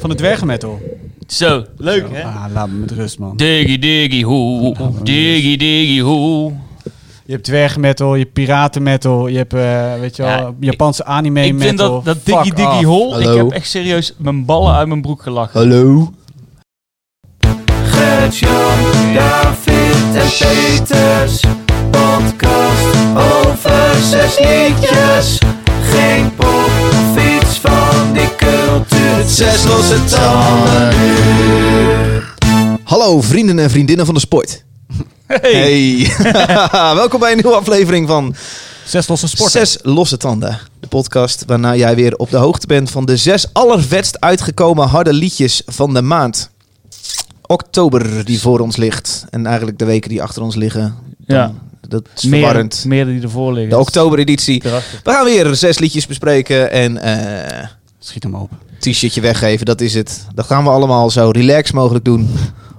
van de dwergenmetal. Zo, leuk hè? Ah, laat me met rust, man. Diggy diggy hoe, diggy diggy hoe. Je hebt dwergenmetal, je hebt piratenmetal, je hebt, eh, weet je wel, Ja, Japanse anime Ik metal. vind dat, dat diggy diggy hol, ik heb echt serieus mijn ballen uit mijn broek gelachen. Hallo. Gert-Jan, David en Peters. Podcast over zes liedjes. Geen Zes losse tanden Hallo vrienden en vriendinnen van de sport. Hey. Welkom bij een nieuwe aflevering van Zes losse sporten. Zes Losse Tanden. De podcast waarna jij weer op de hoogte bent van de zes allervetst uitgekomen harde liedjes van de maand. Oktober die voor ons ligt. En eigenlijk de weken die achter ons liggen. Dan- Ja. Dat is Meer, verwarrend. meer die ervoor liggen. De oktobereditie. We gaan weer zes liedjes bespreken en eh Schiet hem op. t-shirtje weggeven, dat is het. Dat gaan we allemaal zo relaxed mogelijk doen.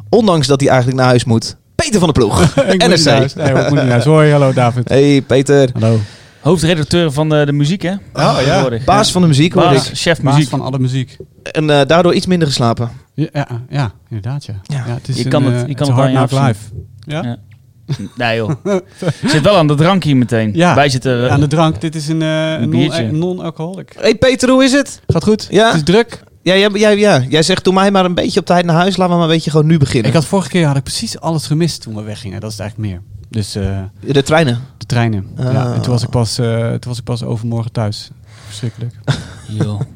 Ondanks dat hij eigenlijk naar huis moet. Peter van de Ploeg, NRC. huis. Nee, ik moet niet naar hallo David. Hey Peter, Hallo. Hoofdredacteur van de, de muziek hè? ja. Tegenwoordig. baas van de muziek hoor Baas, ik. chef Baas muziek. van alle muziek. En eh, daardoor iets minder geslapen. Ja, ja, ja, inderdaad ja. Ja. het is Je een, kan het- eh, je het kan is het hard live. Ja? Nee joh. Zit wel aan de drank hier meteen. Ja. Wij zitten... eh, Aan de drank. Dit is een, eh, een non- biertje. een non-alcoholic. Hey Peter, hoe is het? Gaat goed? Ja. Het is druk. Ja, jij, jij, ja. jij zegt doe mij maar een beetje op tijd naar huis. Laten we maar een beetje gewoon nu beginnen. Ik had vorige keer had ik precies alles gemist toen we weggingen. Dat is het eigenlijk meer. Dus eh, De treinen. de treinen. Ah. Ja, en toen was, ik pas, eh, toen was ik pas overmorgen thuis. Verschrikkelijk.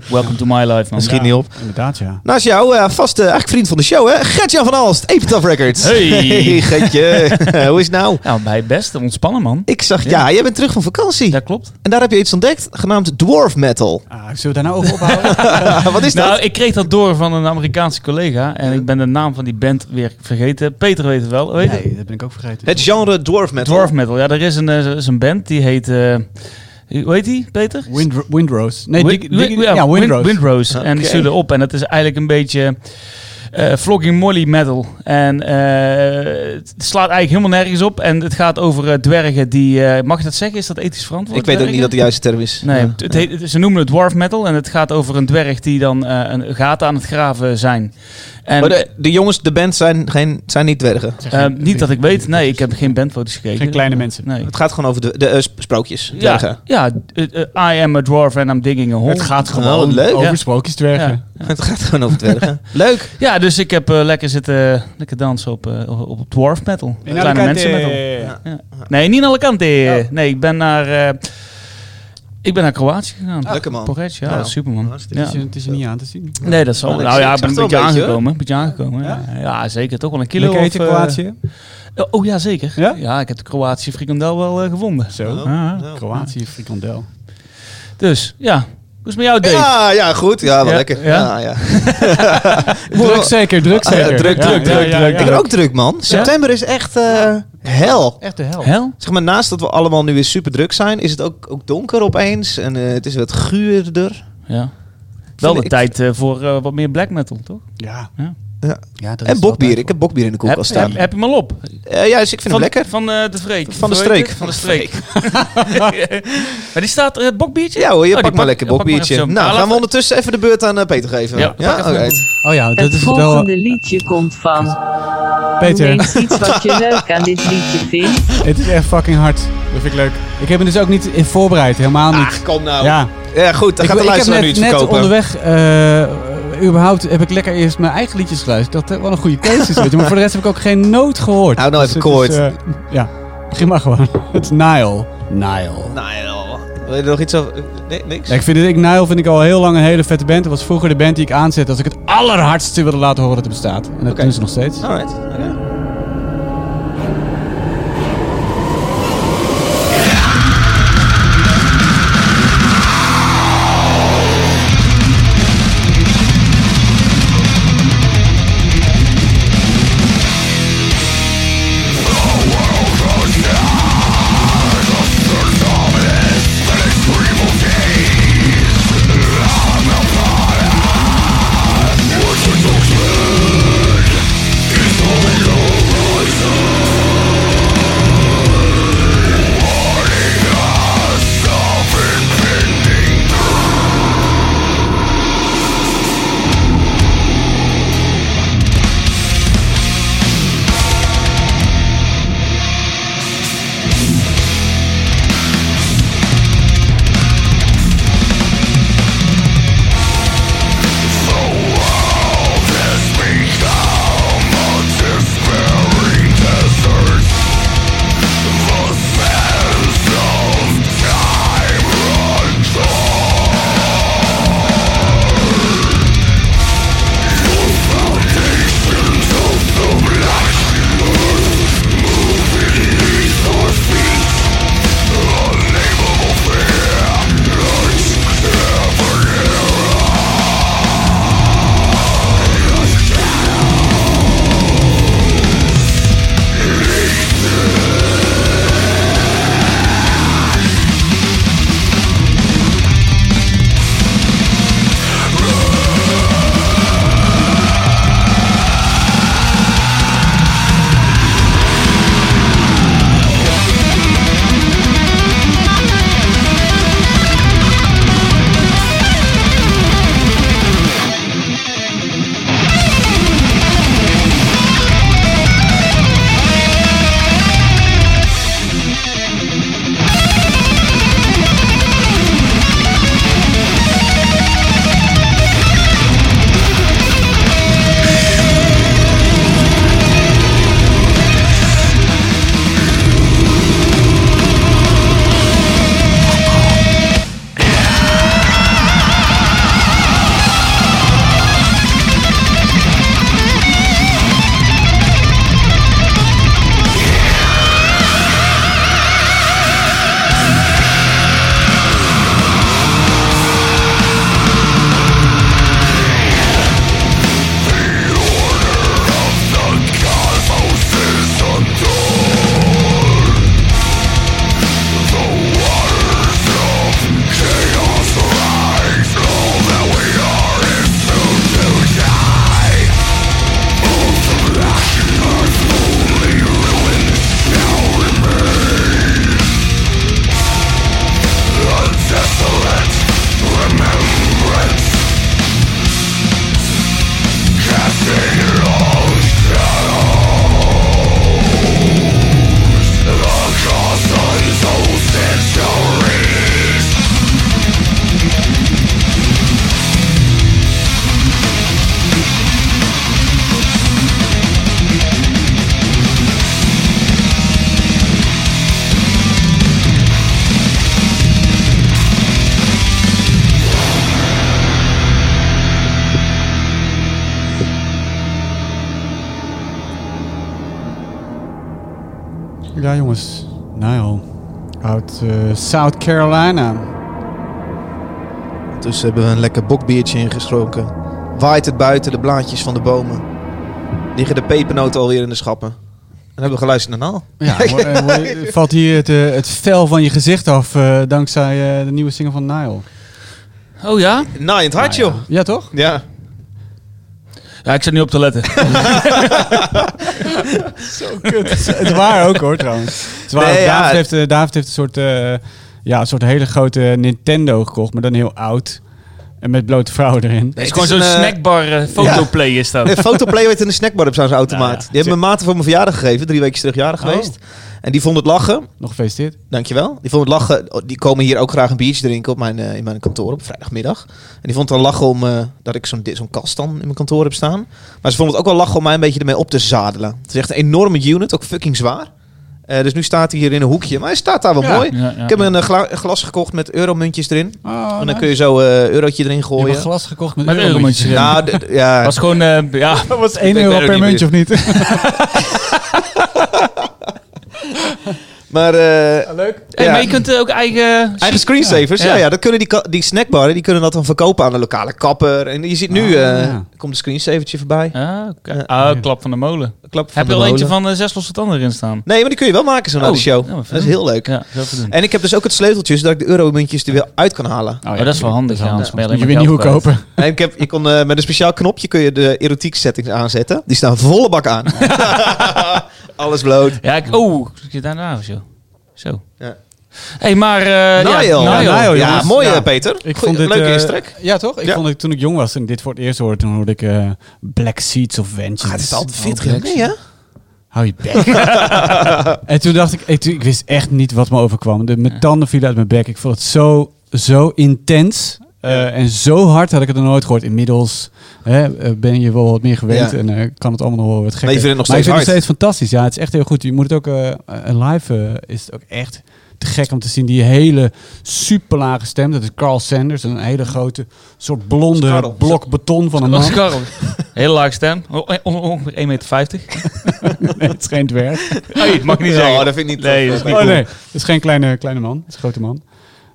Welcome to my life man. Dat schiet niet op. Inderdaad, ja. Naast jou, eh vaste eigenlijk vriend van de show, hè? Gert-Jan van Alst, Epitaph Records. Hey. hey Gertje. hoe is het nou? Nou, bij het beste. Ontspannen man. Ik zag, ja. Ja. jij bent terug van vakantie. Dat klopt. En daar heb je iets ontdekt, genaamd Dwarf Metal. Ah, zullen we daar nou over ophouden? Wat is dat? Nou, ik kreeg dat door van een Amerikaanse collega. En ik ben de naam van die band weer vergeten. Peter weet het wel. Weet je? nee, dat ben ik ook vergeten. Het genre Dwarf Metal. Dwarf Metal. Ja, er is een, eh, is een band die heet... eh, hoe heet die, Peter? Wind, Windrose. Nee, Win- Win- ja, ja, Win- Windrose. Windrose. En die stuurde op. En het is eigenlijk een beetje eh flogging molly metal. En eh, het slaat eigenlijk helemaal nergens op. En het gaat over eh, dwergen die... eh, mag ik dat zeggen? Is dat ethisch verantwoord? Ik weet ook niet dat de juiste term is. Nee, Ja. het, heet, ze noemen het dwarf metal. En het gaat over een dwerg die dan eh, een gaten aan het graven zijn. En, Maar de, de jongens, de band zijn, geen, zijn niet dwergen. eh, niet dat ik weet. Nee, ik heb geen bandfoto's gekeken. Geen kleine mensen. Nee. Het gaat gewoon over de, de eh, sp- sprookjes. Ja, Dwergen. ja eh, eh, I am a dwarf and I'm digging a hole. Het gaat Oh, gewoon leuk. over Ja. sprookjesdwergen. Ja. Het gaat gewoon over dwergen. Leuk. Ja, dus ik heb lekker zitten lekker dansen op, eh, op, op dwarf metal. In Kleine Alicante. mensen metal. Ja. Ja. Nee, niet in Alicante. Oh. Nee, ik ben naar, eh, ik ben naar Kroatië gegaan. Lekker man. Ja, superman. Hartstikke Ja. Het, is, het is er niet aan te zien. Nee, dat. Oh, ik nou ja, ik ben een beetje aangekomen. Een beetje aangekomen. Ja. ja, zeker. Toch wel een kilo. Lekker of, eten eh, Kroatië. oh ja, zeker. Ja? Ja? ik heb de Kroatische frikandel wel eh, gevonden. Zo. Oh. Ja. Nou. Kroatië, frikandel. Dus ja, hoe is het met jou, Dave? Ja, ja, goed. Ja, wel Ja, lekker. ja. Ja, ja. Druk zeker, druk Ah, ja, zeker. druk, Ja, druk, ja, druk, ja, druk. Ik ben ook druk, man. September is echt eh, hel. Echt de hel. Hel? Zeg maar, naast dat we allemaal nu weer super druk zijn, is het ook, ook donker opeens. En eh, het is wat guurder. Ja. Wel de ik- tijd eh, voor eh, wat meer black metal, toch? Ja. Ja. Ja. ja dat En bokbier. Ik heb bokbier in de koelkast heb, staan. heb je hem al op? Eh, ja, dus ik vind van, hem lekker. Van eh, de streek. Van de streek. het? Van de streek. maar die staat, eh, het bokbiertje? Ja hoor, je Oh, pakt maar lekker ja, bokbiertje. nou, Ah, gaan we ondertussen even de beurt aan eh, Peter geven. Ja, alright. Oh ja, dat Het is wel... volgende liedje komt van. Peter. Eens iets wat je leuk aan dit liedje vindt. Het is echt fucking hard. Dat vind ik leuk. Ik heb me dus ook niet in voorbereid. Helemaal niet. Ach, kom nou. Ja, ja. goed, dan ik, gaat de ik heb luisteraar nu net, iets net verkopen. onderweg... überhaupt heb ik lekker eerst mijn eigen liedjes geluisterd. Dat eh, wel een goede keuze is. weet je. Maar voor de rest heb ik ook geen noot gehoord. Hou nou even het koord. is, eh, ja, begin maar gewoon. Het is Nile. Nile. Ja, wil je er nog iets over... Nee, niks? Ja, ik vind het, ik, Nile vind ik al heel lang een hele vette band. Dat was vroeger de band die ik aanzette als ik het allerhardste wilde laten horen dat er bestaat. En dat Oké. doen ze nog steeds. Alright. oké. Ja, jongens. Nile. Uit eh, South Carolina. Dus hebben we een lekker bokbiertje ingesproken. Waait het buiten, de blaadjes van de bomen. Liggen de pepernoten alweer in de schappen. En hebben we geluisterd naar Naal. Ja, eh, mo- valt hier het, eh, het vel van je gezicht af eh, dankzij eh, de nieuwe single van Nile. Oh ja? Naai in het hart, joh. Ja, toch? Ja. Ja, ik zit niet op te letten. het waar ook hoor trouwens. Het waar Nee, ook. ja. David, heeft, eh, David heeft een soort, eh, ja, een soort hele grote Nintendo gekocht, maar dan heel oud. En met blote vrouwen erin. Het is gewoon zo'n een, eh, snackbar eh, fotoplay is dat. Een fotoplay werd in de snackbar op zo'n automaat. Ja, ja. Die hebben mijn maten voor mijn verjaardag gegeven. Drie weken terug jarig Oh. geweest. En die vond het lachen. Nog gefeliciteerd. Dankjewel. Die vond het lachen. oh, Die komen hier ook graag een biertje drinken op mijn, eh, in mijn kantoor op vrijdagmiddag. En die vond het dan lachen om eh, dat ik zo'n zo'n kast dan in mijn kantoor heb staan. Maar ze vond het ook wel lachen om mij een beetje ermee op te zadelen. Het is echt een enorme unit, ook fucking zwaar. Eh, dus nu staat hij hier in een hoekje. Maar hij staat daar wel Ja. mooi. Ja, ja, Ik heb ja. een eh, gla- glas gekocht met euromuntjes erin. Oh, en dan kun je zo eh eurotje erin Je hebt gooien. een glas gekocht met, Met euromuntjes erin. Nou, ja. was gewoon, eh, ja, Dat was 1 Ik euro ook per muntje of niet? Maar eh, Leuk. Hey, Ja. maar je kunt eh, ook eigen... eigen screensavers, ja. Ja. Ja, dat kunnen die, die snackbarren, die kunnen dat dan verkopen aan de lokale kapper. En je ziet nu, ja. er komt een screensavertje voorbij. Ah. Ah, klap van de molen. Klap van Heb je al eentje van eh, zes losse tanden erin staan? Nee, maar die kun je wel maken zo na Oh, de show. ja, wat dat is heel leuk. En ik heb dus ook het sleuteltje, zodat ik de euromuntjes er weer uit kan halen. Oh, dat is wel handig, ja, anders je Moet je alleen weer nieuwe kopen. En ik heb, je kon, met een speciaal knopje kun je de erotiek settings aanzetten. Die staan volle bak aan. Alles bloot. Ja, ik, oh, zit daarna of zo. Zo. Ja. hey, maar... eh ja, Niall. Niall. Ja, mooi Ja. eh, Peter. Ik vond dit, leuke eh, instrek. Ja, toch? Ik Ja. vond het toen ik jong was en dit voor het eerst hoorde, toen hoorde ik eh, Black Seeds of Vengeance. Ah, het is altijd Oh, 40 Black jaar. Nee, hè? Hou je bek. en toen dacht ik, ik, ik wist echt niet wat me overkwam. De, mijn tanden vielen uit mijn bek. Ik vond het zo, zo intens. Eh, en zo hard had ik het nog nooit gehoord. Inmiddels hè, eh, ben je wel wat meer gewend Ja. en eh, kan het allemaal nog wel wat gekker. Maar je vindt het nog Maar ik steeds vind het hard. steeds fantastisch. Ja, het is echt heel goed. Je moet het ook live is het ook echt te gek om te zien. Die hele super lage stem. Dat is Carl Sanders. Een hele grote soort blonde blok beton van een Dat man. was Karel. Heel laag stem. On- Ongeveer 1,50 meter. nee, het is geen dwerg. Nee, mag ik niet zeggen. Oh, dat vind ik niet Nee, tof. dat is niet Oh cool. nee, het is geen kleine, kleine man. Het is een grote man.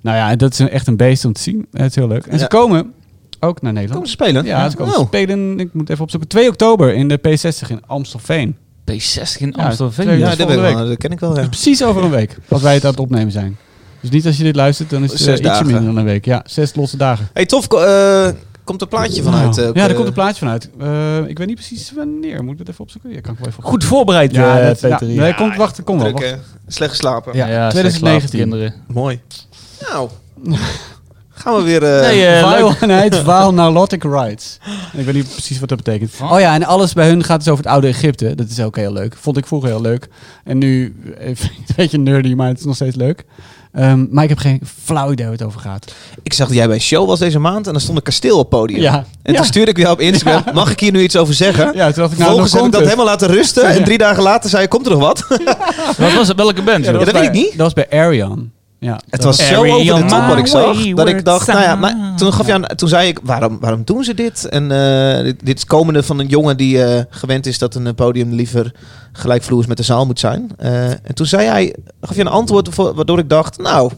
Nou ja, dat is een, echt een beest om te zien. Het is heel leuk. En ze Ja. komen ook naar Nederland. Komen ze spelen? Ja, ze komen Oh. spelen. Ik moet even opzoeken. 2 oktober in de P60 in Amstelveen. P60 in Ja, Amstelveen. Ja, dat is dat, wel, dat ken ik wel. Ja. Dus precies over een week. Als wij het aan het opnemen zijn. Dus niet als je dit luistert, dan is het eh, ietsje dagen. minder dan een week. Ja, zes losse dagen. Hey, tof. eh, komt er plaatje vanuit? Nou, eh, ja, er komt een plaatje vanuit. Eh, ik weet niet precies wanneer. Moet ik het even opzoeken? Ja, kan ik wel even Goed voorbereid, Ja, dat, ja, Peter. nee, komt, wacht, kom wel. Druk, wacht. slecht geslapen. Ja, slecht 2019. slapen, kinderen. Mooi. Nou, gaan we weer... eh, Nee, eh, Vile Nilotic Rights. Ik weet niet precies wat dat betekent. Oh ja, en alles bij hun gaat dus over het oude Egypte. Dat is ook heel leuk. Vond ik vroeger heel leuk. En nu, even een beetje nerdy, maar het is nog steeds leuk. Ehm, maar ik heb geen flauw idee waar het over gaat. Ik zag dat jij bij show was deze maand en dan stond een kasteel op podium. Ja. En Ja. toen stuurde ik jou op Instagram. Mag ik hier nu iets over zeggen? Ja, toen dacht ik, nou, Vervolgens dan heb ik dat het. helemaal laten rusten. En drie dagen later zei je, komt er nog wat? Wat was het? Welke band? Ja, joh? dat weet ik niet. Dat was bij Arion. Ja, Het was zo over de top wat ik zag. Dat ik dacht, nou ja, maar toen, gaf je aan, toen zei ik, waarom, waarom doen ze dit? En eh, dit, dit is komende van een jongen die eh, gewend is dat een eh, podium liever gelijkvloers met de zaal moet zijn. En toen zei hij, gaf je een antwoord waardoor ik dacht, nou,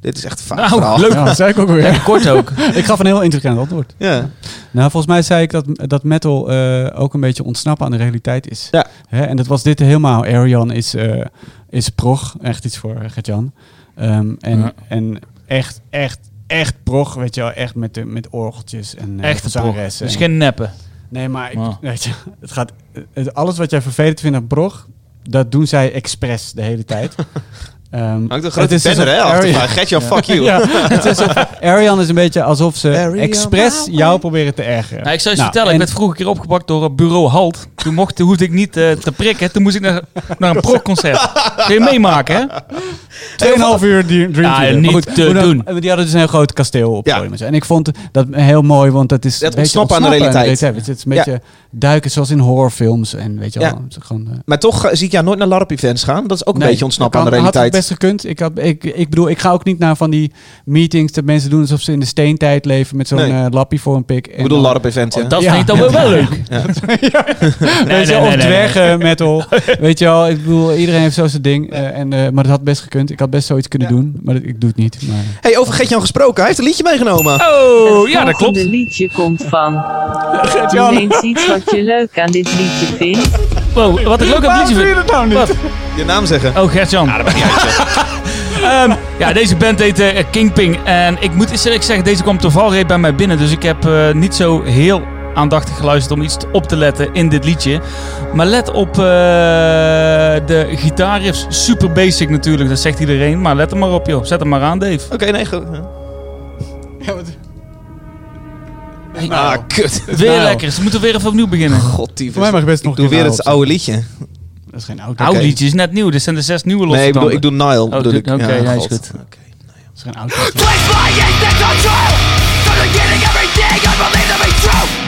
dit is echt vaak Nou, verhaal. leuk. Ja, dat zei ik ook weer. Kort ook. ik gaf een heel intelligent antwoord. Ja. Nou, volgens mij zei ik dat, dat metal eh, ook een beetje ontsnappen aan de realiteit is. Ja. Hè? En dat was dit helemaal. Arion is, eh, is prog. Echt iets voor eh, Gert-Jan. Ehm, en, Ja. en echt, echt, echt prog. Weet je wel. Echt met, de, met orgeltjes en uh, Echt prog. zangeressen. Dus En- geen neppen. Nee, maar ik, Wow. weet je, het gaat, het- alles wat jij vervelend vindt aan prog, dat doen zij expres de hele tijd. Ehm, Hangt een het grote banner, alsof hè? Arion- Achtervaar. Gertjan, fuck you. Ja, het is is een beetje alsof ze expres jou proberen te ergeren. Nou, ik zou je Nou, vertellen, en- ik werd vroeger een keer opgepakt door eh, bureau Halt. Toen mocht, hoefde ik niet eh, te prikken. Toen moest ik naar, naar een progconcert. Kun je meemaken, hè? Tweeënhalf uur Dream Dream Ja, Theater. niet goed, te dan- doen. Die hadden dus een heel groot kasteel op Ja. En zo. En ik vond dat heel mooi, want dat is Dat een beetje ontsnappen aan de realiteit. Het is een beetje duiken zoals in horrorfilms. En weet je Ja. wel, het gewoon... eh, Maar toch eh, zie ik jou nooit naar LARP-events gaan. Dat is ook een Nee, beetje ontsnappen aan dat de realiteit. Had het best gekund. Ik, had, ik, ik bedoel, ik ga ook niet naar van die meetings dat mensen doen alsof ze in de steentijd leven met zo'n Nee. eh, lappie voor een pik. Ik bedoel LARP-event, ja. Oh, dat Ja. vind ik dan wel, wel leuk. weet je of dwergen metal. weet je wel, ik bedoel, iedereen heeft zo zijn ding. eh, en, eh, maar dat had best gekund. Ik had best zoiets kunnen Ja. doen, maar ik doe het niet. Maar... Hey, over Gertjan gesproken. Hij heeft een liedje meegenomen. Oh, ja, dat Het klopt. volgende liedje komt van. Gert-Jan, Noem eens iets wat je leuk aan dit liedje vindt. Wow, wat ik leuk aan het liedje vind. dat nou niet? Wat? Je naam zeggen. Oh, Gert-Jan. Ja, dat uit. ja, deze band heet eh, Kingping. En ik moet eens eerlijk zeggen, deze kwam toevallig bij mij binnen. Dus ik heb eh, niet zo heel aandachtig geluisterd om iets op te letten in dit liedje. Maar let op eh, de gitaarriffs. Super basic natuurlijk, dat zegt iedereen. Maar let er maar op joh. Zet hem maar aan, Dave. Oké, nee, goed. Ja, wat- Ah, kut. Weer Nou. lekker. Ze moeten weer even opnieuw beginnen. God, die Voor mij mag best Ik nog doe weer nou het oude liedje. Dat is geen oud. Oud liedje is net nieuw. Dit zijn de zes nieuwe losse Nee, ik bedoel, ik doe Nile. ik. oké, ja, is goed. Oké. Dat is geen oud. Place my instincts on trial From the beginning everything I believe to be true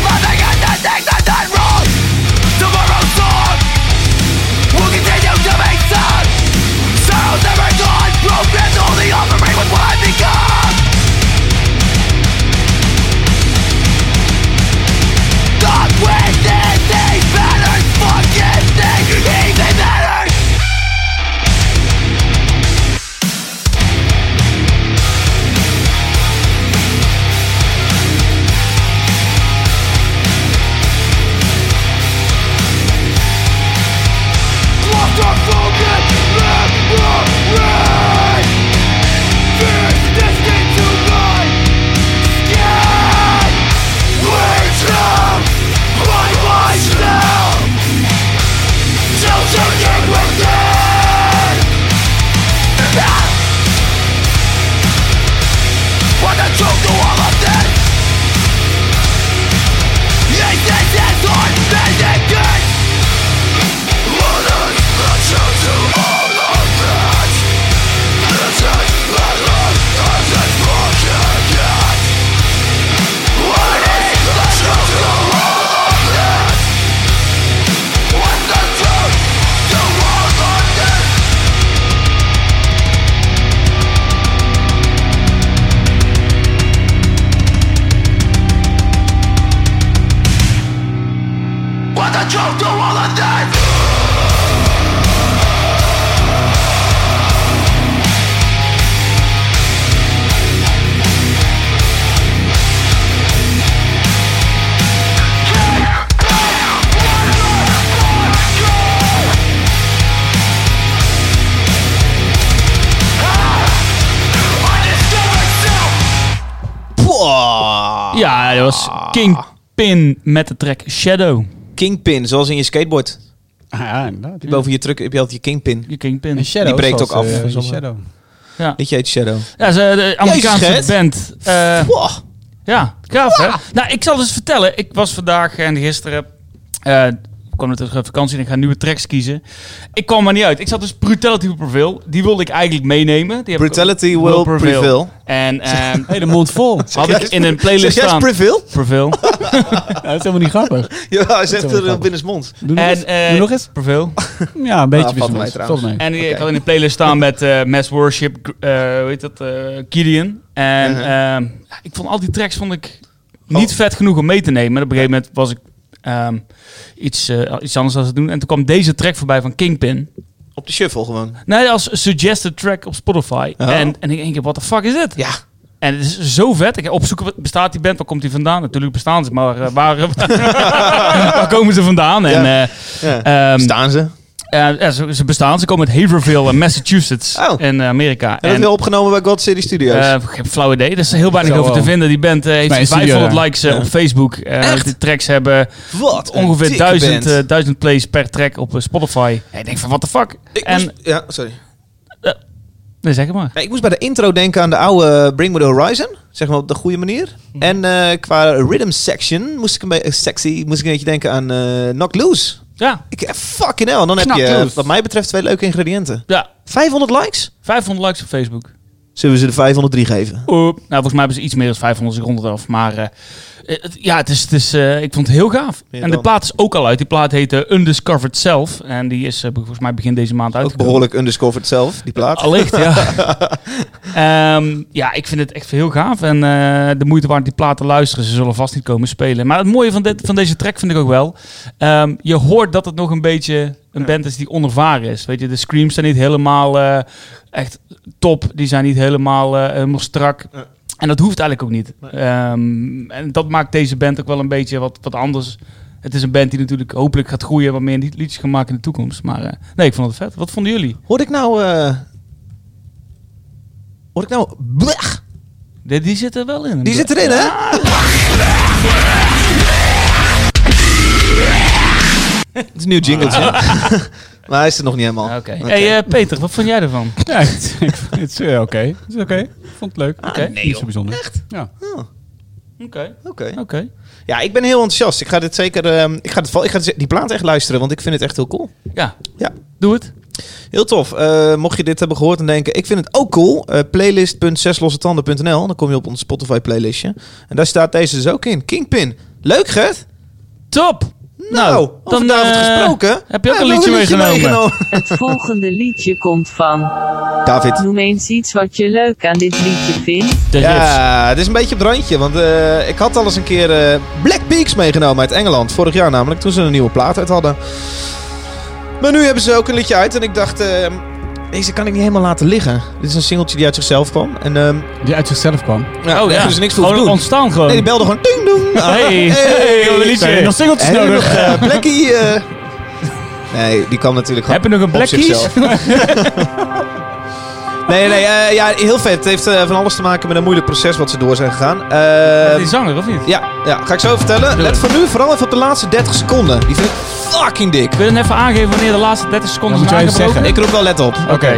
Kingpin met de track Shadow. Kingpin, zoals in je skateboard. Ah, ja, inderdaad. Boven je truck heb je altijd je Kingpin. Je Kingpin. En Shadow, Die breekt ook af, eh, zomaar. Shadow. Ja, heet Shadow. ja ze, de Amerikaanse Jezus, band. Eh, Pwah. Ja, gaaf hè? Nou, ik zal dus vertellen. Ik was vandaag en gisteren... ik kwam natuurlijk vakantie en ik ga nieuwe tracks kiezen. Ik kwam maar niet uit. Ik zat dus Brutality Will Prevail. Die wilde ik eigenlijk meenemen. Die heb ik- Brutality will prevail. En ehm Hele mond vol. had ik in een playlist staan. prevail? Prevail. Ja, dat is helemaal niet grappig. Ja, hij zegt wel er grappig. binnen zijn mond. Doe nog, En, eens. eh, Doe nog eens. Prevail. Ja, een beetje. Wist mij het. trouwens. En ik Oké. had in een playlist staan met eh, Mass Worship, eh hoe heet dat, eh, Gideon. En Uh-huh. ehm, ik vond al die tracks vond ik niet Oh. vet genoeg om mee te nemen. En op een gegeven moment was ik ehm, iets, eh, iets anders aan het doen. En toen kwam deze track voorbij van Kingpin. Op de shuffle gewoon. Nee, als suggested track op Spotify. Oh. En, en ik denk, what the fuck is dit? Ja. En het is zo vet. Ik opzoeken, wat bestaat die band? Waar komt die vandaan? Natuurlijk bestaan ze, maar eh, waar, waar komen ze vandaan? En, eh, Ja. ehm, Staan ze? Eh, ja, ze, ze bestaan. Ze komen uit Haverhill, eh, Massachusetts Oh. in eh, Amerika. En dat is wel opgenomen bij God City Studios. eh, ik heb flauw idee. Er is heel weinig Zo over te wel. vinden. Die band heeft studio 500 daar. likes Ja. op Facebook. Eh, Echt? de tracks hebben Wat ongeveer dikke 1000, band. eh, 1000 plays per track op Spotify. En ik denk van, what the fuck? ik en, moest, ja, sorry. nee, zeg maar. Ja, ik moest bij de intro denken aan de oude Bring Me The Horizon. Zeg maar op de goede manier. Mhm. En eh, qua rhythm section moest ik een beetje sexy, moest ik een beetje denken aan Knock Loose. Ja, Ik, eh, fucking hell. Dan heb je, wat mij betreft, twee leuke ingrediënten. ja, 500 likes? 500 likes op Facebook. Zullen we ze de 503 geven? Nou, volgens mij hebben ze iets meer dan 500 seconden af. Maar eh, ja, het is, het is, eh, ik vond het heel gaaf. En de dan. plaat is ook al uit. Die plaat heet eh, Undiscovered Self. En die is eh, volgens mij begin deze maand Ook uitgekomen. behoorlijk undiscovered zelf, die plaat. Allicht, ja. Ehm, ja, ik vind het echt heel gaaf. En eh, de moeite waard die platen luisteren. Ze zullen vast niet komen spelen. Maar het mooie van, dit, van deze track vind ik ook wel. ehm, je hoort dat het nog een beetje een band is die onervaren is. Weet je, de screams zijn niet helemaal eh, echt top. Die zijn niet helemaal, eh, helemaal strak. En dat hoeft eigenlijk ook niet. Ehm, en dat maakt deze band ook wel een beetje wat, wat anders. Het is een band die natuurlijk hopelijk gaat groeien. Wat meer liedjes gaan maken in de toekomst. Maar eh, nee, ik vond het vet. Wat vonden jullie? Hoor ik nou... eh hoor ik nou... Blech, Die, die zit er wel in. die zit erin, hè? Het is een nieuw jingletje. maar hij is er nog niet helemaal. Oké. Hey eh, Peter, wat vond jij ervan? Ja, het, is eh, oké. Het is oké. Ik vond het leuk. Oké. Niet zo bijzonder. Echt? Ja. Oké. Oké. Oké. Ja, ik ben heel enthousiast. Ik ga dit zeker... ehm, ik ga, dit, ik ga die plaat echt luisteren, want ik vind het echt heel cool. Ja. Ja. Doe het. Heel tof. Eh, mocht je dit hebben gehoord en denken, ik vind het ook cool. eh playlist.zeslossetanden.nl. Dan kom je op ons Spotify playlistje. En daar staat deze dus ook in. Kingpin. Leuk, Gert? Top. Nou, over dan, David eh, gesproken. heb je ook een liedje meegenomen? Het volgende liedje komt van. David. Noem eens iets wat je leuk aan dit liedje vindt. De. Ja, het is een beetje op het randje. Want eh, ik had al eens een keer eh, Black Peaks meegenomen uit Engeland. Vorig jaar namelijk, toen ze een nieuwe plaat uit hadden. Maar nu hebben ze ook een liedje uit. En ik dacht, eh, deze kan ik niet helemaal laten liggen. Dit is een singeltje die uit zichzelf kwam. En ehm Die uit zichzelf kwam. ja, oh daar ja. hebben ze niks voor te Gewoon doen. ontstaan gewoon. Nee, die belde gewoon ding dong. Ah, Hey, hey, er nog singeltjes nodig? nog eh, Blackie? eh? Nee, die kwam natuurlijk gewoon Heb je nog een op Black Keys? zichzelf. Nee, nee, eh, ja, heel vet. Het heeft eh, van alles te maken met een moeilijk proces wat ze door zijn gegaan. Eh, Die zanger, of niet? ja, ja, ga ik zo vertellen. Doe Let het. voor nu vooral even op de laatste 30 seconden. Die vind ik fucking dik. Je dan even aangeven wanneer de laatste 30 seconden Ja, moet zijn jij even aangebroken? Ik roep wel let op. Oké.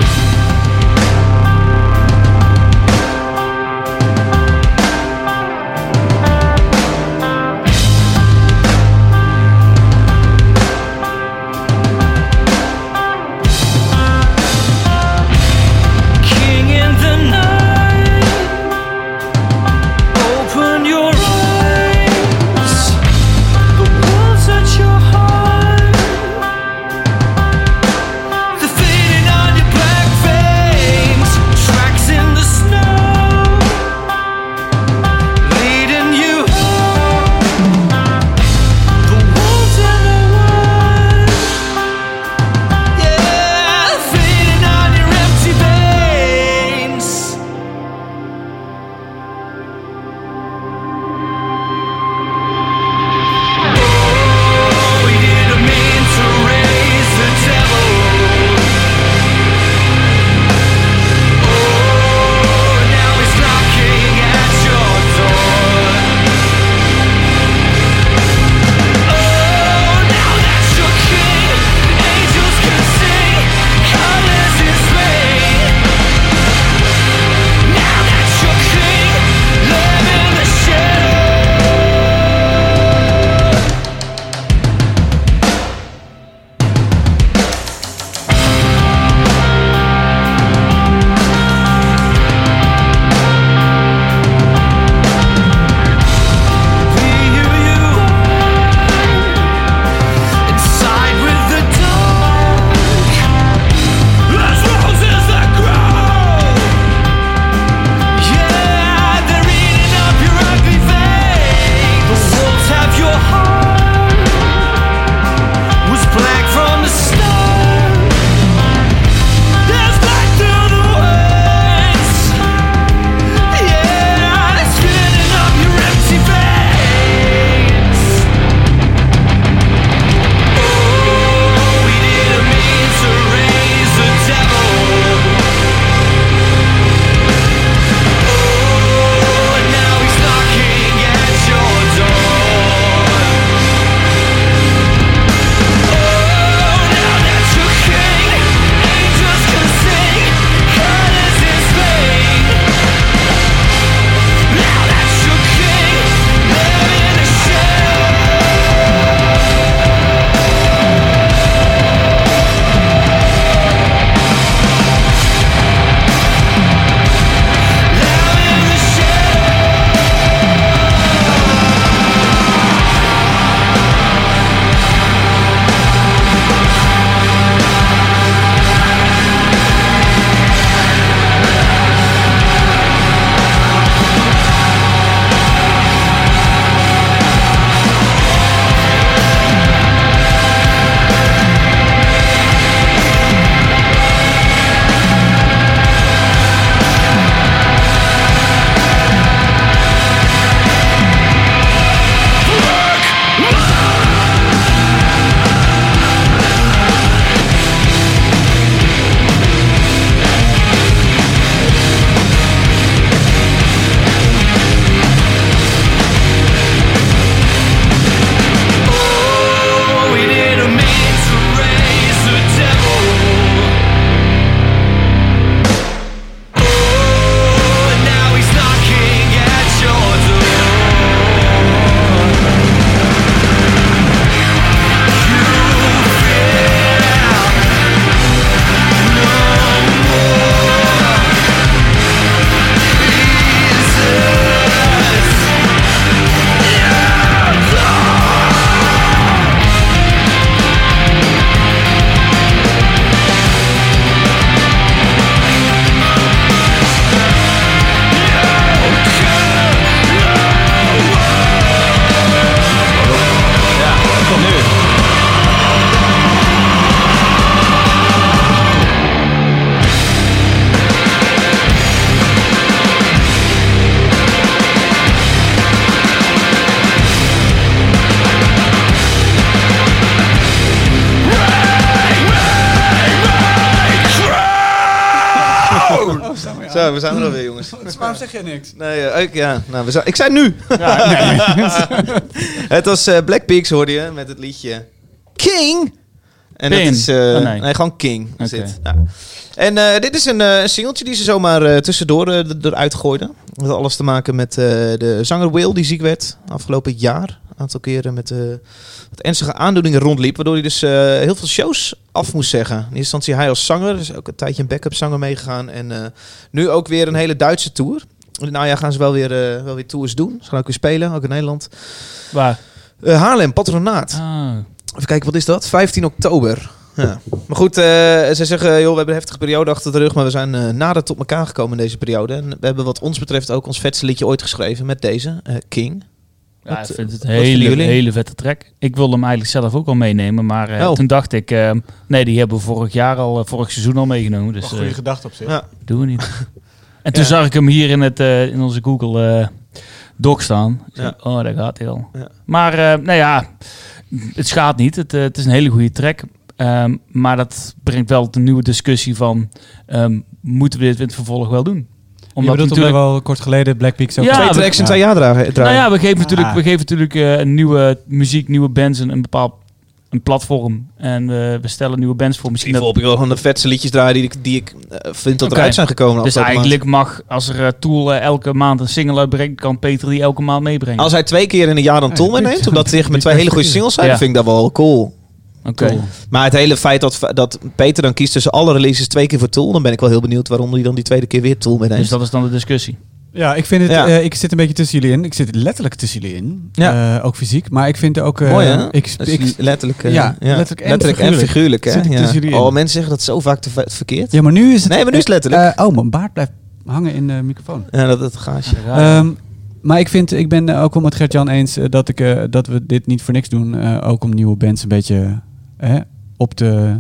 Waarom zeg je niks? Nee, eh, ik, ja, nou, we zijn, ik zei nu. het was eh, Black Peaks, hoorde je, met het liedje King. En Pin. dat is... eh, Oh, nee. nee. gewoon King. Ja. En eh, dit is een, eh, een singeltje die ze zomaar eh, tussendoor eruit gooiden. Dat had alles te maken met eh, de zanger Will, die ziek werd afgelopen jaar. Een aantal keren met, eh met ernstige aandoeningen rondliep. Waardoor hij dus eh, heel veel shows af moest zeggen. In eerste instantie hij als zanger. Dus ook een tijdje een backup zanger meegegaan. En eh, nu ook weer een hele Duitse tour. Nou ja, gaan ze wel weer, wel weer tours doen. Ze gaan ook weer spelen, ook in Nederland. Waar? Haarlem, Patronaat. Ah. Even kijken, wat is dat? 15 oktober. Ja. Maar goed, eh ze zeggen, joh, we hebben een heftige periode achter de rug, maar we zijn nader tot elkaar gekomen in deze periode. En we hebben wat ons betreft ook ons vetste liedje ooit geschreven met deze, King. Ja, Wat, ik vind het een hele, hele vette track. Ik wilde hem eigenlijk zelf ook al meenemen, maar eh, Oh. toen dacht ik, eh, nee, die hebben we vorig jaar al, eh, vorig seizoen al meegenomen. Dus goede gedachte op zich. Ja. doen we niet. En toen Ja. zag ik hem hier in, het, eh, in onze Google eh Doc staan. Ja. Oh, daar gaat hij al. Ja. Maar eh, nou ja, het schaadt niet. Het, het is een hele goede track. Ehm, maar dat brengt wel de nieuwe discussie van, ehm, moeten we dit in het vervolg wel doen? Omdat je bedoelt omdat we al kort geleden Black Peaks ook Ja, Twee we- tracks in twee jaar dragen. Nou ja, we geven natuurlijk, we geven natuurlijk eh, een nieuwe muziek, nieuwe bands een, een bepaald een platform. En we we stellen nieuwe bands voor. Misschien dat, op ik wil gewoon de vetste liedjes draaien die ik, die ik eh, vind dat Oké. eruit zijn gekomen. dus eigenlijk mag, als er eh, Tool eh, elke maand een single uitbrengt, kan Peter die elke maand meebrengen. Als hij twee keer in een jaar dan Ja, Tool meeneemt, omdat hij met twee hele goede singles zijn, Ja. vind ik dat wel cool. Oké. Cool. Maar het hele feit dat, dat Peter dan kiest tussen alle releases twee keer voor Tool, dan ben ik wel heel benieuwd waarom hij dan die tweede keer weer Tool meeneemt. Dus dat is dan de discussie. Ja, ik vind het. Ja. eh, ik zit een beetje tussen jullie in. Ik zit letterlijk tussen jullie in. Ja. Eh, ook fysiek. Maar ik vind ook. eh, Mooi hè? Ik, Dat ik, letterlijk, eh, ja, letterlijk en letterlijk en figuurlijk. figuurlijk. hè? Zit ik Ja. tussen jullie in. Oh, mensen zeggen dat zo vaak te ve- verkeerd. ja, maar nu is het. Nee, maar nu is het letterlijk. eh, oh, mijn baard blijft hangen in de microfoon. Ja, dat het gaasje. Ehm, maar ik vind, ik ben ook wel met Gert-Jan eens dat, ik, eh, dat we dit niet voor niks doen. Eh, ook om nieuwe bands een beetje eh, op de,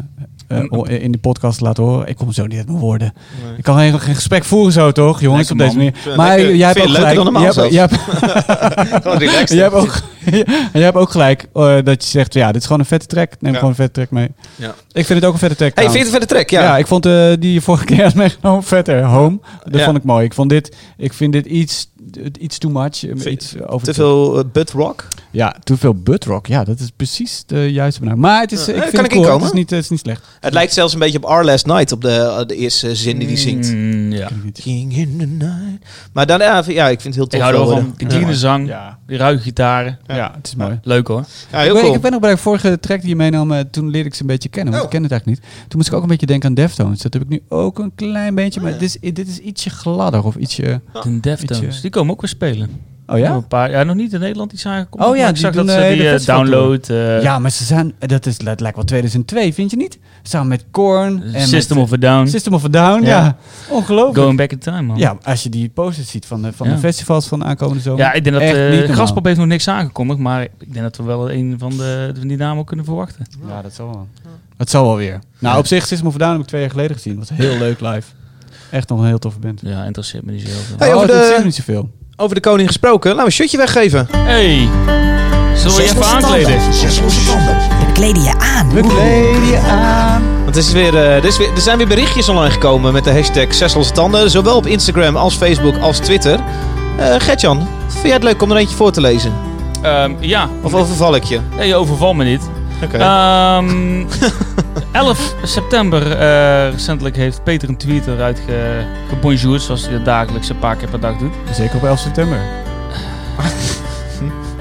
eh, in de podcast te laten horen. Ik kom zo niet uit mijn woorden. Ik kan geen, geen gesprek voeren zo, toch, jongens, Lekker, op deze man. manier. Maar lekker. jij hebt ook gelijk. jij, hebt, jij, hebt, Gewoon relaxed. jij hebt ook, gelijk eh, dat je zegt, ja, dit is gewoon een vette track. Neem Ja. gewoon een vette track mee. Ja. Ik vind het ook een vette track. Hey, vind je het verder track? Ja. Ja. ik vond eh, die je vorige keer had meegenomen vetter. Home. Dat Ja. vond ik mooi. Ik vond dit, ik vind dit iets, iets too much. eh, Iets over Te veel uh, butt rock. Ja, te veel butt rock. Ja, dat is precies de juiste benaming. Maar het is, ik vind kan het ik cool. inkomen? Het is niet, het is niet slecht. Het lijkt zelfs een beetje op Our Last Night op de, de eerste zin die hij zingt. Mm, ja. King in the night. Maar dan, ja, ja, ik vind het heel Ik tof. hou er wel van. clean zang, Ja, die ruige gitaren. ja. het is mooi. Leuk hoor. Ja, Ik heel ben, cool. ik ben nog bij de vorige track die je meenam, eh, toen leerde ik ze een beetje kennen. Want Oh. ik ken het eigenlijk niet. Toen moest ik ook een beetje denken aan Deftones. Dat heb ik nu ook een klein beetje. Oh, Maar dit, is, dit is ietsje gladder of ietsje... De Deftones, Ietsje- die komen ook weer spelen. Oh ja? Een paar, ja, nog niet in Nederland iets aangekomen. Oh ja, ik die zag doen, dat ze eh, die festivaltour. download. eh, ja, maar ze zijn... Dat, is, dat lijkt wel 2002, vind je niet? Samen met Korn en System met, of a Down. System of a Down, ja. Ja. Ongelooflijk. Going back in time, man. Ja, als je die posters ziet van de, van Ja. de festivals van de aankomende zomer. Ja, ik denk dat uh. Graspop heeft nog niks aangekondigd, maar ik denk dat we wel een van, de, van die namen ook kunnen verwachten. Ja, dat zal wel. Dat zal wel weer. Nou, op zich, System of a Down heb ik twee jaar geleden gezien. Dat was heel leuk live. Echt nog een heel toffe band. Ja, interesseert me niet zo heel veel. Hey, oh, over dat de- is er niet zoveel. Over de koning gesproken. Laten we een shirtje weggeven. Hey, zullen we je even aankleden? We kleden je aan. We kleden je aan. Want het is weer, eh, er, is weer, er zijn weer berichtjes online gekomen met de hashtag Zes Losse Tanden. Zowel op Instagram als Facebook als Twitter. Eh Gertjan, vind jij het leuk om er eentje voor te lezen? Ehm, ja, Of overval ik je? nee, je overvalt me niet. Oké. Ehm 11 september eh, recentelijk heeft Peter een tweet eruit ge, gebonjourd, zoals hij dat dagelijks een paar keer per dag doet. Zeker op 11 september.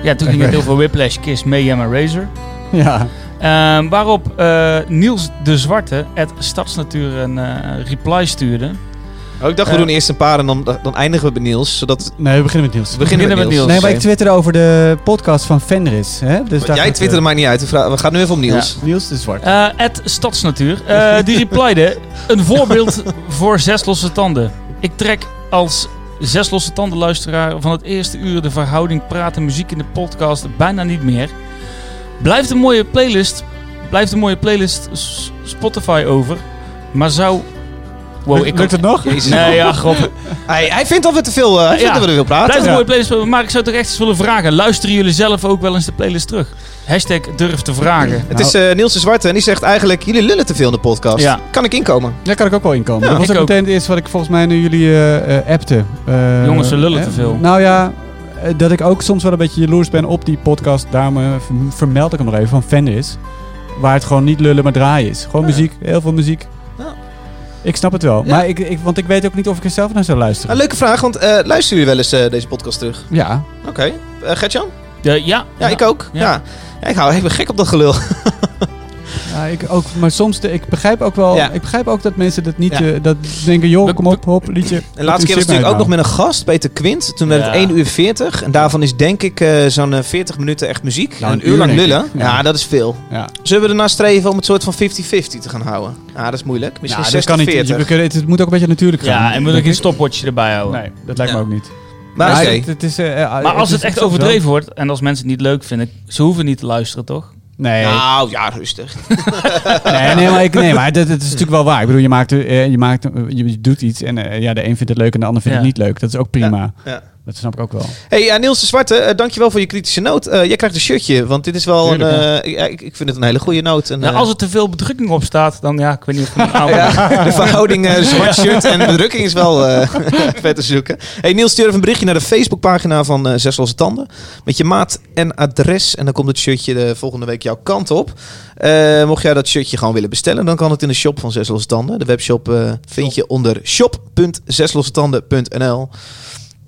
Ja, toen ging het over Whiplash, Kiss, Mayhem en Razor. Ja. Ehm, waarop eh, Niels de Zwarte, het Stadsnatuur, een eh, reply stuurde. Oh, ik dacht we doen eerst een paar en dan, dan eindigen we bij Niels. Zodat Nee, we beginnen met Niels. we beginnen met Niels. Nee, maar ik Oké. twitterde over de podcast van Fenris. Hè? Dus daar Jij gaat, twitterde maakt niet uit. We gaan nu even om Niels. Niels de Zwart. Eh het Stadsnatuur. Eh, die replyde, een voorbeeld voor zes losse tanden. Ik trek als zes losse tanden luisteraar van het eerste uur de verhouding praten muziek in de podcast bijna niet meer. Blijft een mooie playlist, blijft een mooie playlist Spotify over, maar zou Wow, Lukt- ik lukt het nog? Jezus. Nee, ja, god. Hij, hij vindt dat we te veel, eh, hij vindt Ja. dat we te veel praten. Blijft een Ja. mooie playlist. Maar ik zou toch echt eens willen vragen. Luisteren jullie zelf ook wel eens de playlist terug? Hashtag durf te vragen. Het is eh, Niels de Zwarte en die zegt eigenlijk, jullie lullen te veel in de podcast. Ja. Kan ik inkomen? Daar kan ik ook wel inkomen. Ja, dat was ik ook ook. meteen het eerste wat ik volgens mij nu jullie eh eh, appte. Eh, Jongens, we lullen te veel. Nou ja, dat ik ook soms wel een beetje jaloers ben op die podcast. Daarom vermeld ik hem nog even van Fendis. Waar het gewoon niet lullen, maar draaien is. Gewoon Ja. muziek, heel veel muziek. Ik snap het wel. Ja. Maar ik, ik, want ik weet ook niet of ik er zelf naar zou luisteren. Een leuke vraag, want eh, luisteren jullie wel eens eh, deze podcast terug? Ja. Oké. Eh, Gertjan? Ja, ja. Ja, ik ook. Ja. Ja. Ja. ik hou ik ben gek op dat gelul. Ja, ik ook. Maar soms, de, ik begrijp ook wel, Ja. ik begrijp ook dat mensen dat niet, Ja. eh, dat denken, joh, kom op, hop, liedje. En de laatste keer was natuurlijk ook nog met een gast, Peter Quint. Toen werd het Ja. 1 uur 40. En daarvan is denk ik eh, zo'n eh, 40 minuten echt muziek. Nou, een uur lang lullen. Ja. Ja. dat is veel. Ja. Zullen we ernaar streven om het soort van 50-50 te gaan houden? Ja, dat is moeilijk. Misschien Ja, dat kan niet. 60-40. We kunnen, het, het moet ook een beetje natuurlijk gaan. Ja, en moet ook ik. stopwatch erbij houden. Nee, dat lijkt Ja. me ook niet. Maar Ja, het, het is, eh, eh, Maar als is het echt overdreven wordt en als mensen het niet leuk vinden, ze hoeven niet te luisteren, toch? Nee, Nou, ja, rustig. nee, nee, maar, ik, nee, maar dat, dat is natuurlijk wel waar. Ik bedoel, je, maakt, eh, je, maakt, je doet iets en eh, ja, de een vindt het leuk en de ander vindt Ja. het niet leuk. Dat is ook prima. Ja. Dat snap ik ook wel. Hey, ja, Niels de Zwarte, eh, dankjewel voor je kritische noot. Eh, jij krijgt een shirtje, want dit is wel Tuurlijk, een... eh, ja, ik, ik vind het een hele goede noot. En, Nou, eh, als er te veel bedrukking op staat, dan ja, ik weet niet of ik het aan ja, de verhouding eh, zwart shirt en bedrukking is wel eh vet te zoeken. Hey, Niels, stuur even een berichtje naar de Facebookpagina van eh Zes Losse Tanden. Met je maat en adres. En dan komt het shirtje de volgende week jouw kant op. Eh, mocht jij dat shirtje gewoon willen bestellen, dan kan het in de shop van Zes Losse Tanden. De webshop eh, vind je onder shop.zeslossetanden.nl.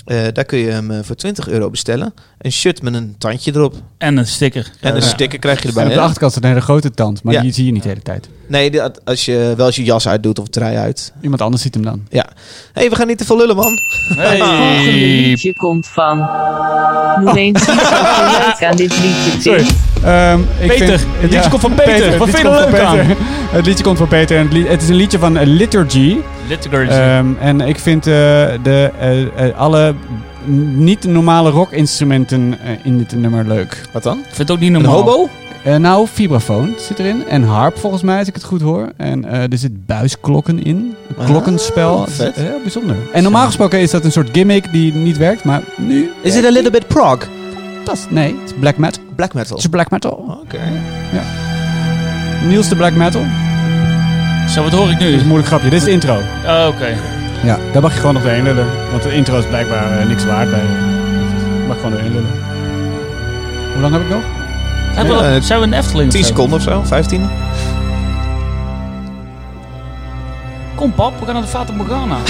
Eh, daar kun je hem eh, voor 20 euro bestellen. Een shirt met een tandje erop. En een sticker. En een Ja. sticker krijg je erbij. en op de achterkant staat een hele grote tand, maar Ja. die zie je niet de hele tijd. Nee, als je wel eens je jas uitdoet of trui uit. Iemand anders ziet hem dan. Ja. hey, we gaan niet te veel lullen, man. Het volgende Hey. liedje komt van. Noem eens iets aan dit liedje vindt. Ehm, ik Peter. vind- Het liedje komt van Peter. het Wat liedje vind je er komt van leuk Peter. Het liedje komt van Peter en het, li- het is een liedje van eh, Liturgy. Liturgy. Ehm, en ik vind eh, de, eh, eh, alle niet normale rockinstrumenten in dit nummer leuk. Wat dan? ik vind het ook niet Een normaal. hobo? Eh, nou, vibrafoon zit erin. En harp volgens mij, als ik het goed hoor. En eh, er zit buisklokken in. Een Ah, klokkenspel. Het vet. Heel bijzonder. En normaal gesproken is dat een soort gimmick die niet werkt. Maar nu... Is it a little bit prog? Dat is- nee, het is black metal. Black metal. Het is black metal. Oké. Niels de black metal. Zo, wat hoor ik Dit is nu? een moeilijk grapje. Dit is de intro. Oh, Oké. Ja, daar mag je gewoon nog doorheen lullen. Want de intro is blijkbaar eh, niks waard bij Je mag gewoon doorheen lullen. Hoe lang heb ik nog? We, Ja, eh, zijn we een Efteling? of 10 zo? seconden of zo, 15. Kom pap, we gaan naar de Fata Morgana.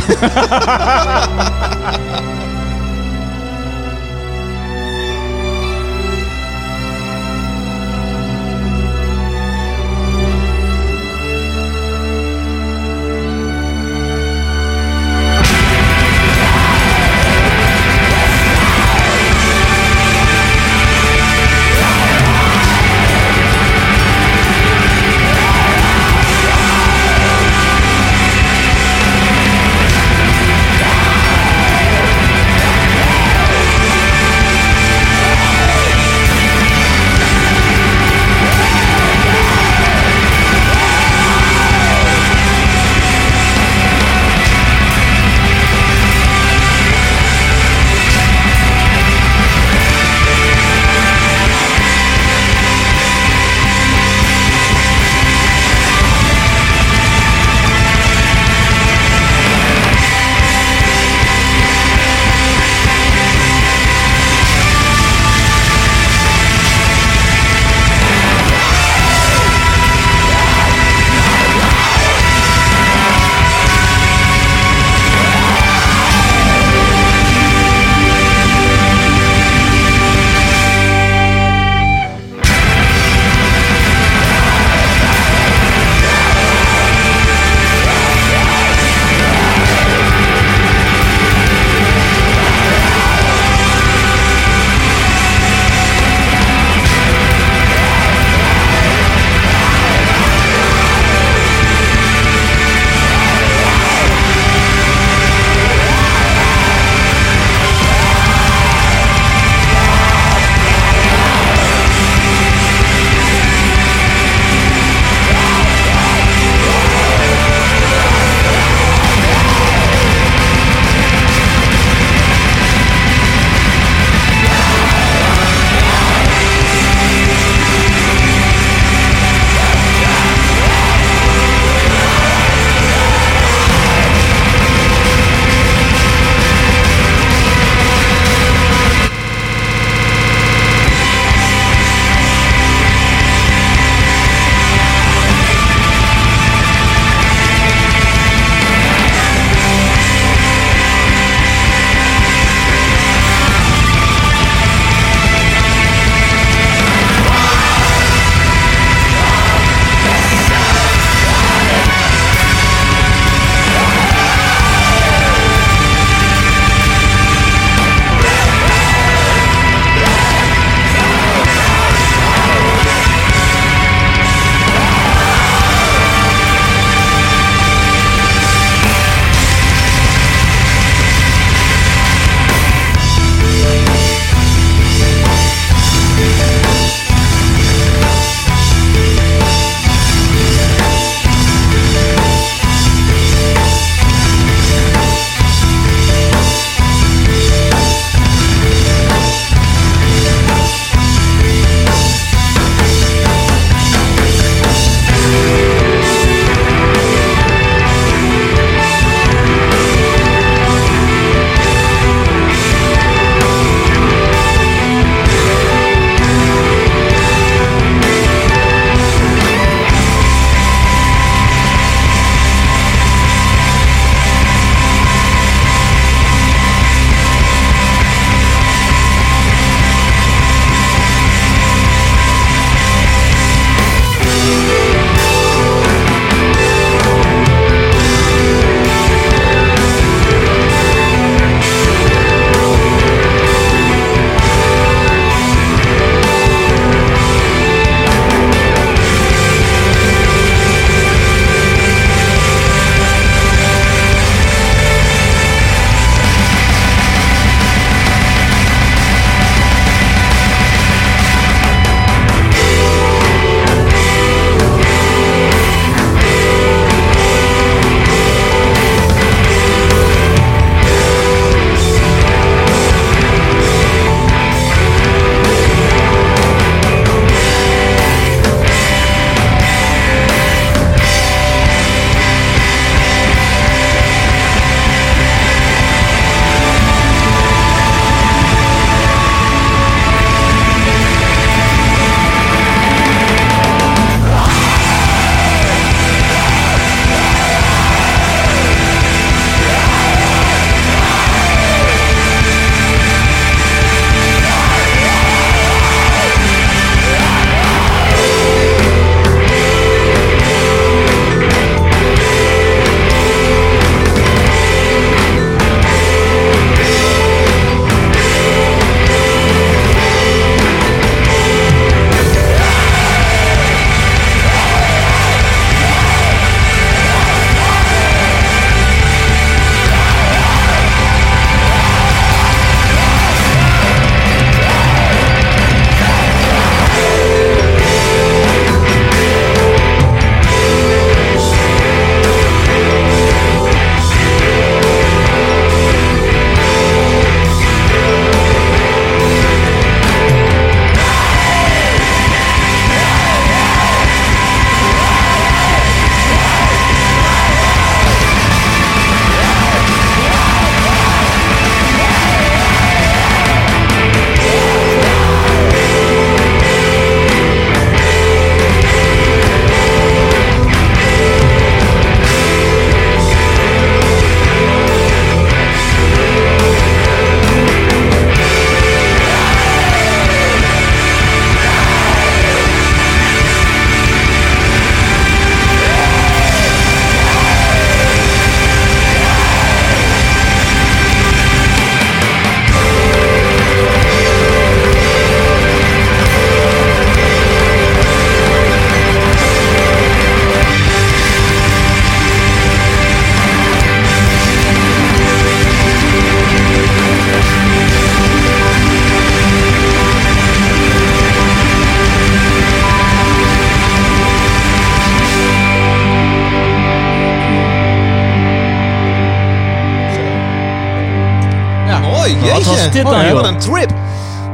Wat was dit Hoi, nou, joh? Wat een trip.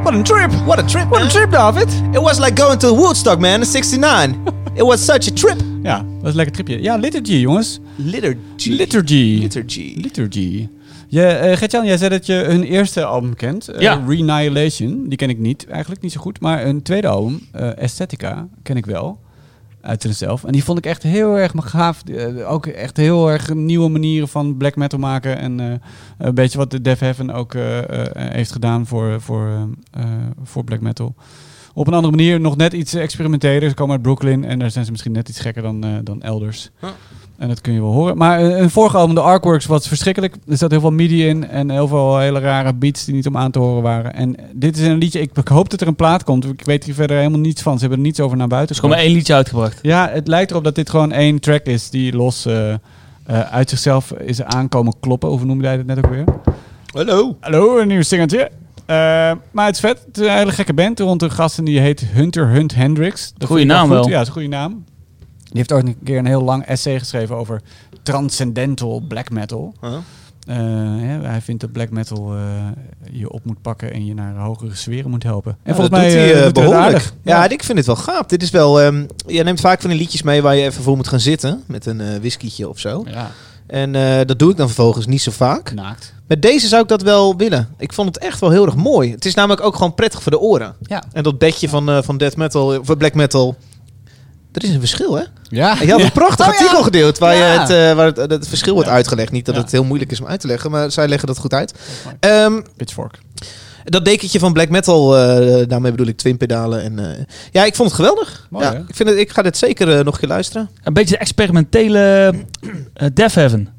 Wat een trip! What a trip, Wat een trip, David! It was like going to Woodstock, man, in 69. It was such a trip. Ja, dat is een lekker tripje. Ja, Liturgy, jongens. Liturgy. Liturgy. Liturgy. Liturgy. Je, eh Gertjan, jij zei dat je hun eerste album kent. eh, Ja. Renihilation. Die ken ik niet, eigenlijk niet zo goed. Maar hun tweede album, eh, Aesthetica, ken ik wel. Uit zichzelf. En die vond ik echt heel erg gaaf. Eh, ook echt heel erg nieuwe manieren van black metal maken. En eh, een beetje wat de Death Heaven ook eh, heeft gedaan voor, voor, voor black metal. Op een andere manier, nog net iets experimenteler. Ze komen uit Brooklyn en daar zijn ze misschien net iets gekker dan, dan elders. En dat kun je wel horen. Maar eh, een vorige album, de Artworks, was verschrikkelijk. Er zat heel veel MIDI in en heel veel hele rare beats die niet om aan te horen waren. En dit is een liedje, ik hoop dat er een plaat komt. Ik weet hier verder helemaal niets van. Ze hebben er niets over naar buiten Er is gewoon maar één liedje uitgebracht. Ja, het lijkt erop dat dit gewoon één track is die los eh, eh, uit zichzelf is aankomen kloppen. Of hoe noemde jij dat net ook weer? Hallo. Hallo, een nieuw singeltje. Eh, maar het is vet. Het is een hele gekke band rond een gast en die heet Hunter Hunt Hendricks. Dat Goeie vind ik naam goed. wel. Ja, dat is een goede naam. Die heeft ooit een keer een heel lang essay geschreven over transcendental black metal. Huh? Eh, hij vindt dat black metal eh, je op moet pakken en je naar hogere sferen moet helpen. En Ja, volgens dat mij doet hij, eh, eh, behoorlijk. Ja, ik vind het wel gaaf. Dit is wel... ehm je neemt vaak van die liedjes mee waar je even voor moet gaan zitten. Met een whiskietje of zo. ja, En dat doe ik dan vervolgens niet zo vaak. naakt. Met deze zou ik dat wel willen. Ik vond het echt wel heel erg mooi. Het is namelijk ook gewoon prettig voor de oren. Ja. En dat bedje van, van death metal, of black metal... Er is een verschil, hè? Ja. Je had een prachtig Oh, ja. artikel gedeeld waar, je het, eh, waar het, het verschil wordt uitgelegd. Niet dat Ja. het heel moeilijk is om uit te leggen, maar zij leggen dat goed uit. Ehm, Pitchfork. dat dekentje van black metal, eh, daarmee bedoel ik twin pedalen. En, eh, ja, ik vond het geweldig. Mooi, ja, ik, vind het, ik ga dit zeker eh, nog een keer luisteren. Een beetje de experimentele uh, Death Heaven.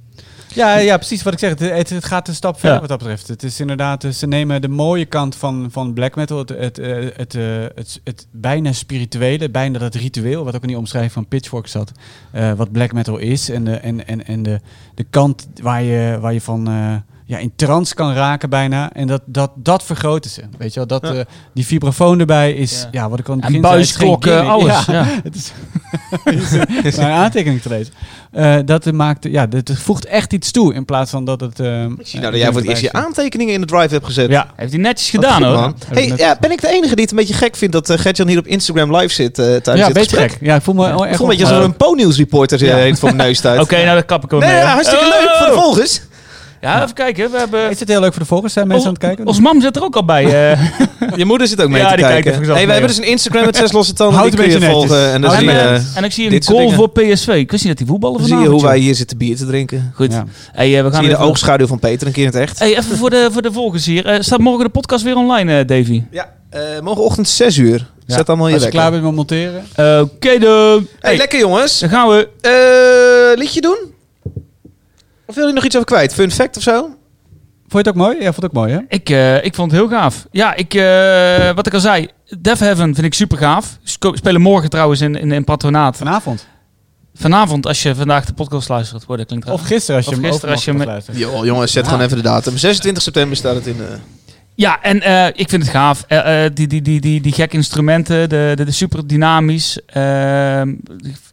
Ja, ja, precies wat ik zeg. Het, het, het gaat een stap verder Ja. wat dat betreft. Het is inderdaad, eh, ze nemen de mooie kant van, van black metal, het, het, eh, het, eh, het, het bijna spirituele, bijna dat ritueel, wat ook in die omschrijving van Pitchfork zat, wat black metal is. En de, en, en, en de, de kant waar je, waar je van ja, in trance kan raken bijna. En dat, dat, dat vergroten ze. Weet je wel, dat, Ja. eh, die vibrafoon erbij is, ja, Ja. wat ik al in het En begin geen buisklokken, alles. Ja. Het is, is een aantekening te lezen. Eh, dat maakt, ja, dat voegt echt iets toe in plaats van dat het. eh, Ik zie nou dat jij voor het eerst je aantekeningen in de drive hebt gezet. Ja, Heeft hij netjes gedaan hoor. man. Hey, ja, ben ik de enige die het een beetje gek vindt dat uh, Gertjan hier op Instagram live zit eh tijdens ja dit beetje gesprek? gek. Ja, ik voel me Ik echt. voel een beetje er een Po-nieuws reporter voor mijn neus staat. Oké, nou dat kap ik wel Nee, mee. ja, hoor. hartstikke leuk voor de Oh! volgers. Ja, even kijken. We hebben... Is het heel leuk voor de volgers? Zijn mensen aan het kijken? Ons mam zit er ook al bij. eh. Je moeder zit ook mee Ja, te die kijkt kijken. even gezellig hey, we mee, hebben dus een Instagram met zes losse tanden. Houd een beetje volgen. En dan en, je, eh, eh, en ik zie dit een goal voor PSV. Ik wist niet dat die voetballen dan zie vanavond. je hoe wij hier zitten bier te drinken. Goed. Ja. Hey, eh, we gaan Zie je de even- oogschaduw van Peter een keer in het echt. Hey, even voor de, voor de volgers hier. Eh, staat morgen de podcast weer online, eh, Davy? Ja, eh, morgenochtend 6 uur. Ja. Zet allemaal je Als je klaar bent met monteren. Oké dan. Hey, Hey, lekker jongens. dan gaan we. Eh, liedje doen? Of wil je nog iets over kwijt? Fun fact of zo? Vond je het ook mooi? Ja, vond het ook mooi, hè? Ik, eh, ik vond het heel gaaf. Ja, ik, eh, wat ik al zei. Death Heaven vind ik super gaaf. Spelen morgen trouwens in, in, in patronaat. Vanavond. Vanavond, als je vandaag de podcast luistert. Hoor, dat klinkt raar. Of gisteren als je Of hem gisteren als je. Jo, jongens, zet gewoon even de datum. 26 september staat het in. eh Ja, en eh, ik vind het gaaf. Eh, eh, die, die, die, die, die gekke instrumenten, de, de, de super dynamisch. Ehm,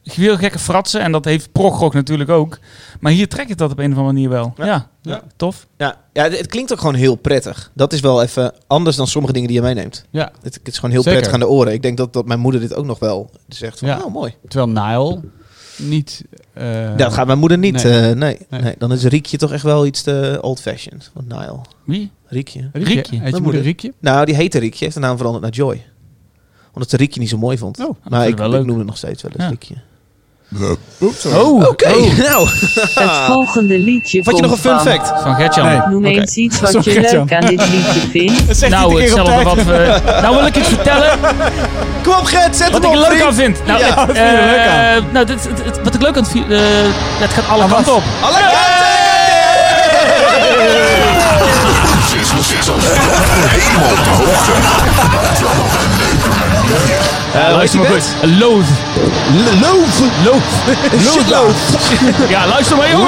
heel gekke fratsen. En dat heeft progrock natuurlijk ook. Maar hier trek ik dat op een of andere manier wel. Ja. Ja, Ja. tof. Ja, ja, het het klinkt ook gewoon heel prettig. Dat is wel even anders dan sommige dingen die je meeneemt. Ja. Het, het is gewoon heel Zeker. prettig aan de oren. Ik denk dat, dat mijn moeder dit ook nog wel zegt van, Ja. oh mooi. Terwijl Nile niet... eh, dat gaat mijn moeder niet. nee. Nee. nee, Nee. nee. Dan is Riekje toch echt wel iets te old-fashioned. Van Nile. Wie? Riekje. Riekje. Riekje. Heet je Mijn moeder moeder. Riekje? Nou, die heette Riekje. Heeft de naam veranderd naar Joy. Omdat ze Riekje niet zo mooi vond. Oh, maar ik, ik wel ik leuk. noem het nog steeds wel eens Ja. Riekje. Oh, Oké, nou. Het volgende liedje Vat je nog een fun van- fact? van Gertjan. Nee. Noem Oké. eens iets wat Sorry, je Gert-Jan. leuk aan dit liedje vindt. Nou, hetzelfde wat we, nou wil ik iets vertellen Kom op, Gert, zet wat hem ik op, leuk vriend. aan vind. Nou, Ja, het, wat vind er leuk aan? eh, nou dit, het, het- wat ik leuk aan het vi- eh, het gaat alle Ah, kanten wat? op. Alle kanten! Ja, luister maar goed. Loath. Loof. Loath. Loof. Ja, luister maar jongen.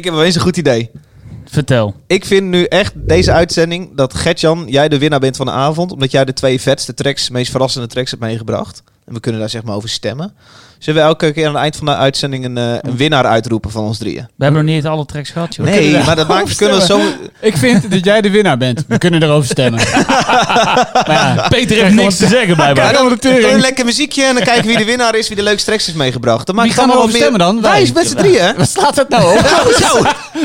Ik heb opeens een goed idee. Vertel. Ik vind nu echt deze uitzending dat Gertjan, jij de winnaar bent van de avond. Omdat jij de twee vetste tracks, meest verrassende tracks hebt meegebracht. En we kunnen daar zeg maar over stemmen. Zullen we elke keer aan het eind van de uitzending een, eh, een winnaar uitroepen van ons drieën? We hebben nog niet alle tracks gehad, joh. Nee, maar dat maakt, kunnen we zo... Ik vind dat jij de winnaar bent. We kunnen erover stemmen. maar ja, Peter heeft niks te zeggen Ja, blijkbaar. dan een lekker muziekje en dan kijken wie de winnaar is, wie de leukste tracks heeft meegebracht. Dan maakt Wie gaan wat meer- stemmen dan? Wij Wij. is met z'n drieën. Waar slaat het nou op? Zo.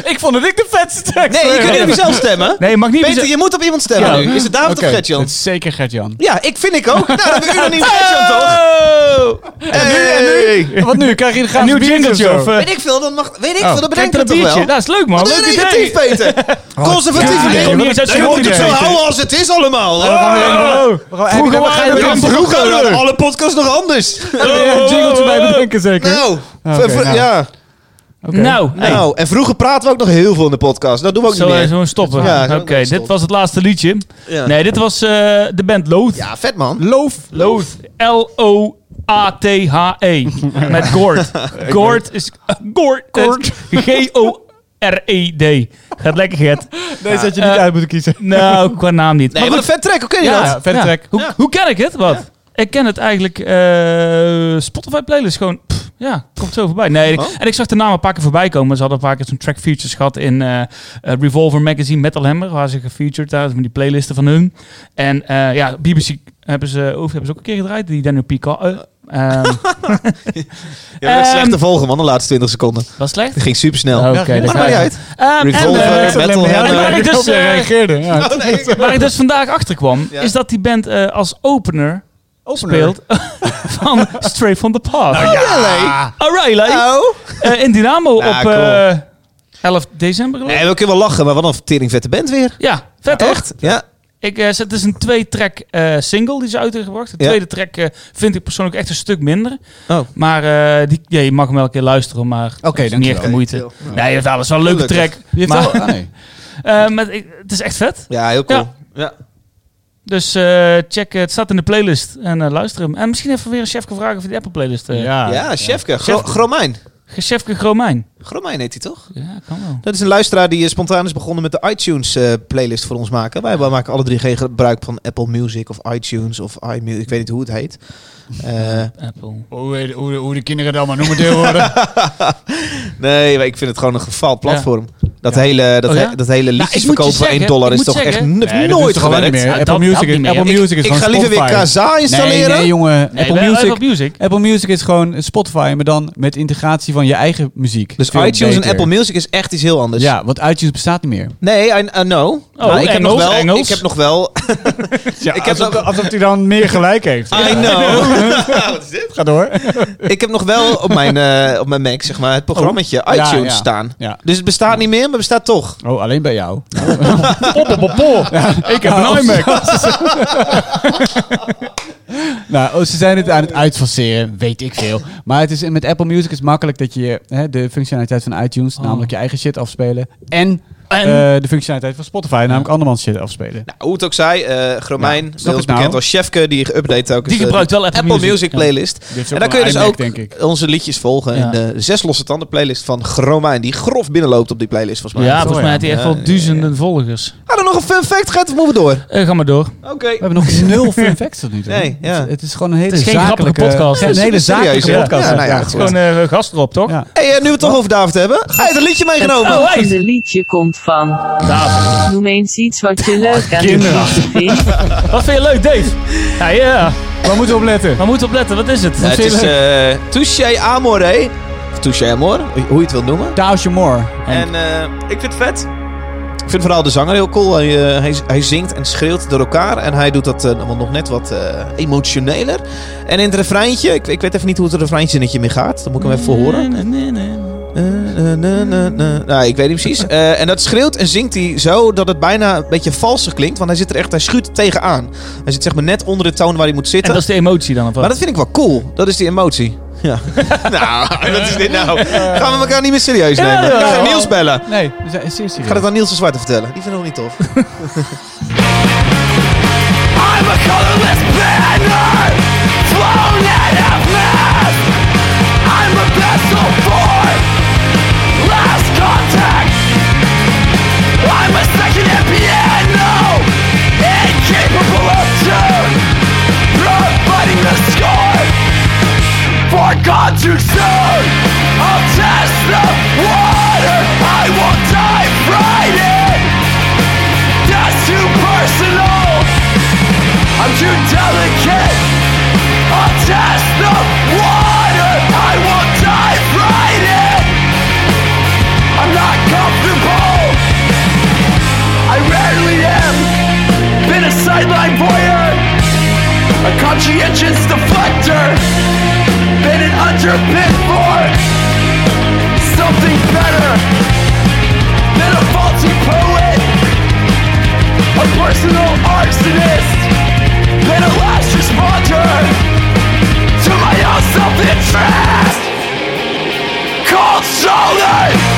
ik vond het ik de vetste tekst. Nee, je kunt niet op jezelf stemmen. Nee, je mag niet... Peter, je moet op iemand stemmen nu. Is het David of Gertjan? Het is zeker Gert-Jan. Ja, ik vind ik ook. Nou, dan hebben we unaniem Gertjan, toch? Oh! Hey. Wat nu? Krijg je een Een gratis nieuw biertje jingletje of eh, Weet ik veel, dan mag... Weet ik oh, veel, dat bedenk je dat toch biertje. wel? Dat is leuk, man. Leuk negatief, idee. Peter. Conservatief Ja, idee. ik Je moet het zo houden als het is allemaal. Oh. Vroeger waren we Ja, dan vroeger alle podcasts nog anders. een jingletje bij bedenken zeker? Nou, Oké, nou. Nou, hey. Nou, en vroeger praten we ook nog heel veel in de podcast. Dat doen we ook niet Zullen we meer. zo stoppen? Ja, Oké, dit stoppen. was het laatste liedje. Ja. Nee, dit was eh, de band Loath. Ja, vet man. Loof. Loath. L-O-A-T-H-E. Met Gord. Gord is... Gord. Gord. G-O-R-E-D. Gaat lekker, Gert. Deze had je Eh, niet uit moeten kiezen. Nou, qua naam niet. Nee, Maar wat een vet track. Hoe ken je Ja, dat? Ja. track. Hoe, Ja. hoe ken ik het? Wat? Ik ken het eigenlijk... eh, Spotify playlist gewoon... pff, ja, komt zo voorbij. Nee, ik- Oh. en ik zag de naam een paar keer voorbij komen. Ze hadden een paar keer zo'n track features gehad in eh, eh, Revolver Magazine Metal Hammer. Waar ze gefeatured daar, met die playlisten van hun. En eh, ja, BBC hebben ze, of hebben ze ook een keer gedraaid. Die Daniel Pika. eh, ehm, Ja, dat is slecht Ehm, te volgen man, de laatste 20 seconden. was slecht? Dat ging super snel. Oké, Ja, Maakt niet je. uit. Ehm, Revolver, en, Metal Hammer. waar ik dus, eh, reageerde. Ja. Oh, nee. waar ik dus vandaag achter kwam, Ja. is dat die band eh, als opener, speelt van Straight from the Past. Ja, O'Reilly. Oh. Eh, in Dynamo op cool. eh 11 december geloof. Nee, we kunnen wel lachen, maar wat een tering vette band weer. Ja, vet? Echt? Ja. Ik, eh, het is een twee-track eh, single die ze uit hebben gebracht. De Ja. tweede track eh, vind ik persoonlijk echt een stuk minder. Oh. Maar eh, die, ja, je mag hem wel een keer luisteren, maar Oké, het is niet echt de moeite. Nee, dat is wel een leuke Gelukkig. track. Je hebt Maar, wel... ah, nee. met, ik- het is echt vet. Ja, heel cool. Ja. Dus eh, check, het staat in de playlist en eh, luister hem. En misschien even weer een chef gevraagd of hij de Apple playlist... eh Ja. Ja, Chefke. Gro Chefke. Gromijn. Chefke Gromijn. Gromijn heet hij toch? Ja, kan wel. Dat is een luisteraar die eh, spontaan is begonnen met de iTunes eh, playlist voor ons maken. Wij wij maken alle drie geen gebruik van Apple Music of iTunes of iMusic. Ik weet niet hoe het heet. Eh, Apple. Hoe, heet- hoe, hoe de kinderen dan maar noemen tegenwoordig. nee, maar ik vind het gewoon een gefaald platform. Dat, Ja. hele, dat, Oh ja? he- dat hele Nou, liedjes ik moet je verkopen voor 1 zeggen, dollar ik is toch echt Nee, nooit gewerkt. meer. Ja, Apple dat- Music dat is, niet meer. Apple Ik- Music is Ik gewoon ga liever weer Spotify. Kazaa installeren. Nee, nee, jongen. Nee, Apple, wel Music, Apple Music. Apple Music is gewoon Spotify, maar dan met integratie van je eigen muziek. Dus Veel iTunes en beter. Apple Music is echt iets heel anders. Ja, want iTunes bestaat niet meer. Nee, I, I know. Oh, maar ik heb, nog wel, Engels. ik heb nog wel... Ja, Ik heb alsof, nog- alsof hij dan meer gelijk heeft. I know. Wat is dit? Ga door. Ik heb nog wel op mijn, eh, op mijn Mac zeg maar, het programmaatje Oh. ITunes ja. staan. Ja. Dus het bestaat niet meer, maar bestaat toch. Oh, alleen bij jou. Ik heb een iMac. Nou, oh, ze zijn het aan het uitfaceren, weet ik veel. Maar het is, met Apple Music is het makkelijk dat je hè, de functionaliteit van iTunes, namelijk je eigen shit afspelen, en, En? eh, de functionaliteit van Spotify, namelijk andermans shit afspelen. Nou, hoe het ook zij, eh Gromijn, Ja, inmiddels ik nou. bekend als Chefke, die geüpdate ook Die gebruikt wel Apple, Apple Music, Music. Ja. playlist. En dan kun je dus ook denk ik. onze liedjes volgen Ja. in de zes losse tanden playlist van Gromijn, die grof binnenloopt op die playlist volgens mij. Ja, volgens mij heeft hij echt wel ja, duizenden volgers. Er nog een fun fact? Gaat of moeten we door? Eh, ga maar door. Oké. We hebben nog nul fun facts tot nu toe. Nee, ja. het, het is gewoon een hele Het is geen zakelijke grappige podcast. Een Het is hele serieus, zakelijke ja. podcast. Ja, nou ja, Ja. goed. Gewoon eh gast erop, toch? Ja. Hey, eh, nu we het toch over David hebben. Hij heeft een liedje meegenomen. Oh, Het volgende liedje komt van. David. Noem eens iets wat je leuk aan vindt. Wat vind je leuk, Dave? Ja, ja. Waar moeten we op letten? Waar moeten we op letten? Wat is het? het is eh Touché Amore. Of Touché Amore, hoe je het wil noemen. Dausje Moore. En eh, ik vind het vet. Ik vind vooral de zanger heel cool. Hij, eh, hij, hij zingt en schreeuwt door elkaar. En hij doet dat eh, nog net wat eh, emotioneler. En in het refreintje, ik, ik weet even niet hoe het refreintje meer gaat. Dan moet ik hem even voor horen. Nee, nee, nee. Nou, ik weet niet precies. Eh, en dat schreeuwt en zingt hij zo dat het bijna een beetje valsig klinkt. Want hij zit er echt, hij schuurt tegenaan. Hij zit zeg maar net onder de toon waar hij moet En zitten. dat is de emotie dan, of wat? Maar dat vind ik wel cool. Dat is die emotie. Ja. nou, wat is dit nou? Gaan we elkaar niet meer serieus nemen? ja, Ik ga. Niels bellen. Nee, we zijn zeer serieus. Ik ga het aan Niels de Zwarte vertellen. Die vinden we niet tof. I'm a colorless banner Flown Not too soon. I'll test the water. I won't die frightened. That's too personal. I'm too delicate. I'll test the water. I won't die frightened. I'm not comfortable. I rarely am. Been a sideline voyeur. A conscientious deflector. Underpin for something better. Been a faulty poet. A personal arsonist. Been a last responder to my own self-interest. Cold shouldered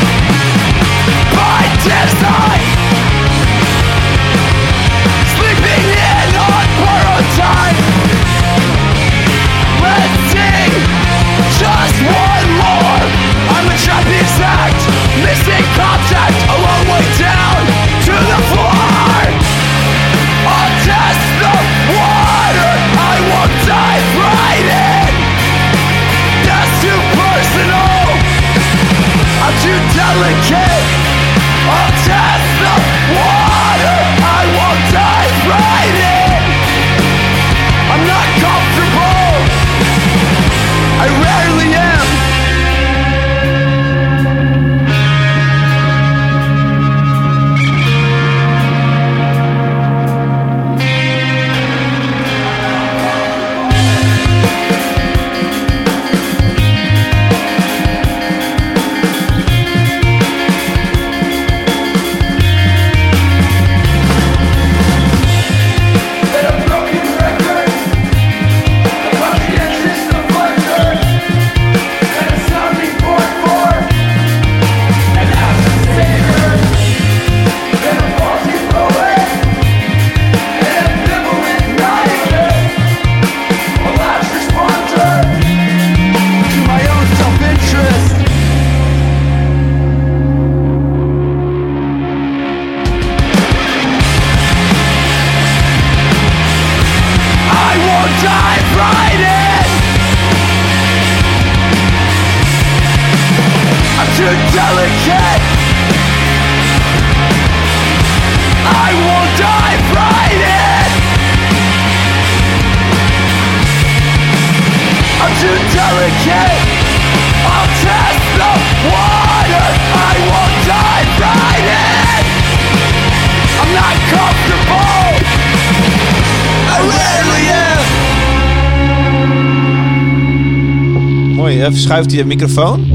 Mooi, even schuift hij je microfoon.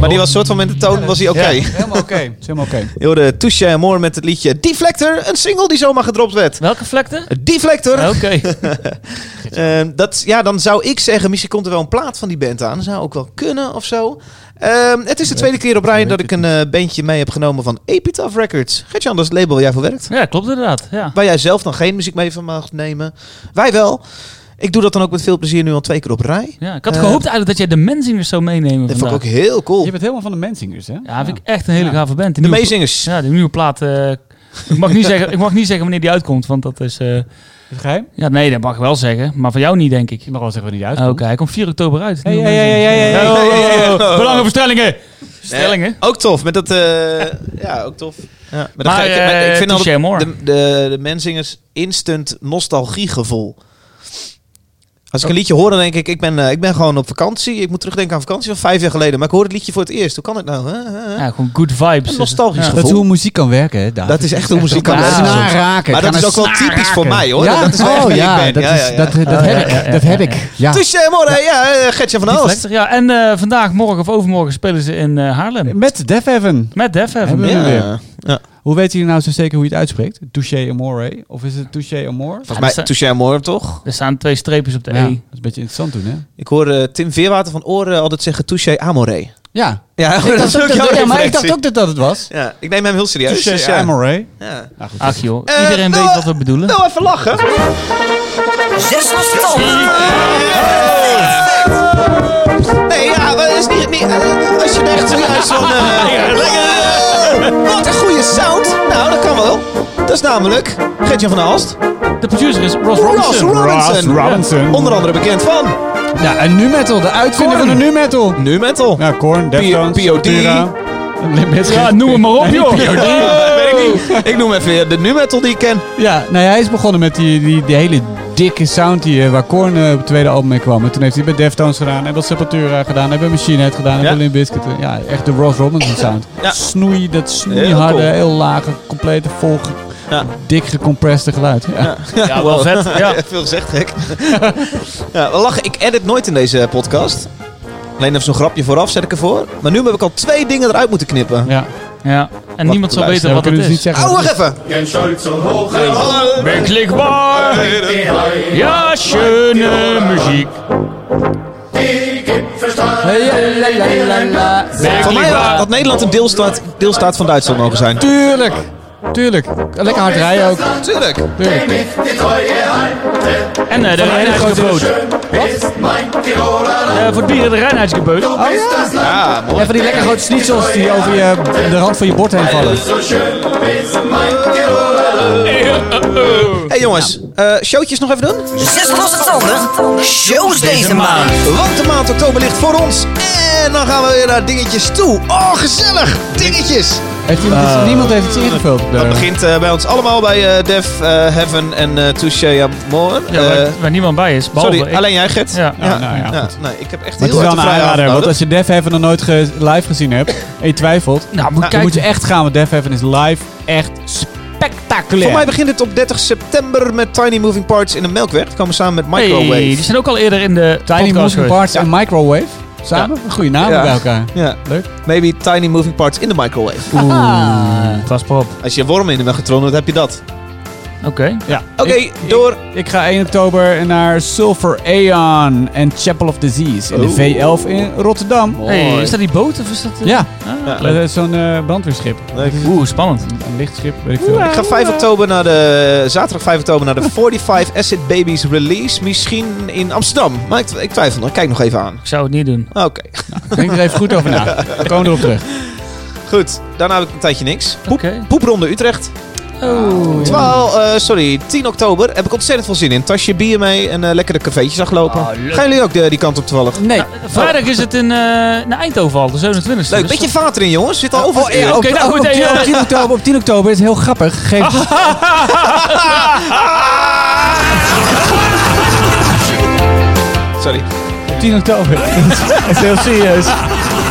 Maar die was soort van met de toon, was hij oké. Ja, helemaal oké. Is helemaal oké. Hoorde Touche Amore met het liedje Deflector, een single die zomaar gedropt werd. Welke vlekte? Deflector. Oké. Ehm, dat, ja, dan zou ik zeggen, misschien komt er wel een plaat van die band aan. Dat zou ook wel kunnen of zo. Ehm, het is de tweede keer op rij dat ik een eh, bandje mee heb genomen van Epitaph Records. Gertjan, dat is het label waar jij voor werkt. Ja, klopt inderdaad. Ja. Waar jij zelf dan geen muziek mee van mag nemen. Wij wel. Ik doe dat dan ook met veel plezier nu al twee keer op rij. Ja, ik had Eh, gehoopt eigenlijk dat jij de Menzingers zou meenemen Dat vond ik ook heel cool. Je bent helemaal van de Menzingers, hè? Ja, vind ik echt een hele Ja. gave band. De nieuwe- Meezingers. Ja, die nieuwe plaat. eh, ik, mag niet zeggen, ik mag niet zeggen wanneer die uitkomt, want dat is... eh, Is het geheim? ja, nee, dat mag ik wel zeggen. Maar voor jou niet, denk ik. Je mag wel zeggen wanneer die Oké, uitkomt. hij komt 4 oktober uit. Hey, Nieuwe hey, hey, Menzingers. hey, hey, hey, Oh, hey, hey, oh, oh, hey. Belangenverstellingen. Stellingen. Ook tof. Met dat, eh, ja, ook tof. Ja, maar ik, maar ik vind altijd Amore. de, de, de Menzingers instant nostalgiegevoel. Als ik een liedje hoor, dan denk ik, ik ben, eh, ik ben gewoon op vakantie. Ik moet terugdenken aan vakantie van vijf jaar geleden. Maar ik hoor het liedje voor het eerst. Hoe kan het nou? Ja, gewoon good vibes. Een nostalgisch Ja. gevoel. Dat is hoe muziek kan werken, hè, David. Dat is echt hoe muziek kan werken. snaar raken. Maar dat is ook wel typisch voor mij, hoor. Ja? Dat is wel oh, ik ja, ben. Dat, is, Oh, heb ik. ja, dat heb ik. Morgen. Ja, eh, Gertje van. Vlechter, Ja, en eh, vandaag, morgen of overmorgen spelen ze in eh, Haarlem. Met Def Heaven. Met Def Heaven. Ja. Hoe weten jullie nou zo zeker hoe je het uitspreekt? Touché Amore? Of is het Touché Amore? Volgens mij dat- Touché Amore, toch? Er staan twee streepjes op de Ja, E. dat is een beetje interessant toen, hè? Ik hoor eh, Tim Veerwater van Oren altijd zeggen Touché Amore. Ja. Ja, Ik dacht, dat is ook ook jouw dat, ja, maar ik dacht ook dat dat het was. Ja, ik neem hem heel serieus. Touché ja. Amore. Ja. Nou, goed. Ach joh, Eh, iedereen nou, weet wat we bedoelen. Nou, even lachen. Zes verstandig. Nee, ja, maar is niet, niet, eh, als je echt zojuist van... is namelijk Gertjan van Aalst. De producer is Ross Ross Robinson. Ross Robinson. Onder andere bekend van... Ja, en nu metal. De uitvinder van de nu metal. Nu metal. Ja, Korn, Deftones, POD. Ja, noem hem maar op, joh. Oh, weet ik niet. Ik noem even de nu metal die ik ken. Ja, nou ja, hij is begonnen met die, die, die hele dikke sound die, eh, waar Korn eh, op het tweede album mee kwam. En toen heeft hij bij Deftones gedaan, heeft bij Sepultura gedaan, bij Machine Head gedaan, hij Ja. Limp Bizkit. Ja, echt de Ross Robinson sound. Ja. Snoei, dat Heel snoeiharde, cool. heel lage, complete, vol, Ja. dik gecompressed geluid. Ja. Ja, wel vet. Ja. Veel gezegd, gek. ja, we lachen. Ik edit nooit in deze podcast. Alleen even zo'n grapje vooraf, zet ik ervoor. Maar nu heb ik al twee dingen eruit moeten knippen. Ja. ja. En niemand zal weten we wat het niet is. zeggen. Oh, wacht even. Werkelijk Ja, schöne muziek. Voor mij had- had Nederland een deelstaat, deelstaat van Duitsland mogen zijn. Tuurlijk, tuurlijk. Lekker hard rijden ook. Tuurlijk. Tuurlijk. En eh, de reinheidsgebod. Eh, voor het bier de reinheidsgebod. Oh ja. Ja, mooi. Ja, van die lekker grote schnitzels die over je, de rand van je bord heen vallen. Hey jongens, eh showtjes nog even doen? Zes losse tanden. Shows deze maand. Want de maand oktober ligt voor ons. En dan gaan we weer naar dingetjes toe. Oh, gezellig! Dingetjes! Heeft iemand, iets- niemand heeft iets ingevuld. de- Dat begint eh, bij ons allemaal bij eh Def, eh, Heaven en eh Touché Amor. Ja, Eh, waar, waar niemand bij is. Sorry, ik. alleen jij, Gert? Ja. Ja, nou ja, goed. nee, ik heb echt Maar het heel is wel erg een aanrader, want als je Def Heaven nog nooit ge- live gezien hebt en je twijfelt, Nou, moet Nou, dan moet je echt gaan, want Def Heaven is live echt spectaculair. Voor mij begint het op 30 september met Tiny Moving Parts in de Melkweg. Die komen samen met Microwave. Hey, die zijn ook al eerder in de Tiny podcast Moving geweest. Parts Ja. en Microwave. Samen? Een goede naam Ja. bij elkaar. Ja. Leuk. Maybe Tiny Moving Parts in de Microwave. Ah. Pas op. Als je wormen in de megatron doet, heb je dat. Oké. Ja. Oké, door. Ik ga 1 oktober naar Sulphur Aeon en Chapel of Disease in de Oeh. V11 in Rotterdam. Hey, is dat die boot of is dat... eh? Ja, Ah, Ja. dat is zo'n eh, brandweerschip. Leuk. Oeh, spannend. Een lichtschip, weet ik veel. Ik ga 5 oktober naar de, zaterdag 5 oktober naar de 45 Acid Babies release. Misschien in Amsterdam. Maar ik, ik twijfel nog. Kijk nog even aan. Ik zou het niet doen. Oké, Denk er even goed over na. We komen erop terug. goed. Daarna heb ik een tijdje niks. Poep. Poepronde Utrecht. Oh. 12, eh, sorry, 10 oktober heb ik ontzettend veel zin in. Tasje bier mee en eh lekkere cafeetjes afgelopen. Ah, leuk. Gaan jullie ook de, die kant op toevallig? Nee. Vrijdag is het in, eh naar Eindhoven al, de 27e. Leuk, Dus- beetje vater in jongens. Zit al over Oh, het. Oké, op, nou op- goed, op, hey, 10, eh. op 10 oktober, op 10 oktober is het heel grappig. Geef, Sorry. op 10 oktober. Dat is heel serieus.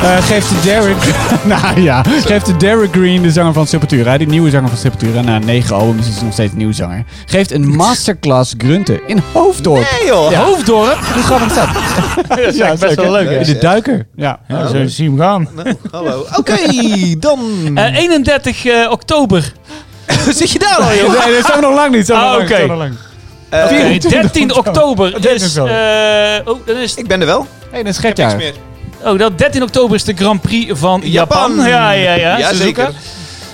Eh, geeft de Derek... nou ja, geeft de Derek Green, de zanger van Sepultura, die nieuwe zanger van Sepultura, na 9 albums is hij nog steeds een nieuwe zanger, geeft een masterclass grunten in Hoofddorp. Nee joh. Ja. Hoofddorp. Hoe grappig is dat? Dat is best wel leuk, hè? In de duiker. Ja. Ja, zo zie je hem gaan. Nou, hallo. Oké, dan. Eh, 31 eh, oktober. Zit je daar al Nee, joh? dat is nog lang niet. Zo Ah, oké. Eh, 24 13 oktober 13 is... eh, oh, dan is Ik ben er wel. Hé, dat is Niks gekjaar. Oh, dat 13 oktober is de Grand Prix van Japan. Japan. Ja, ja, ja. Ja, zeker.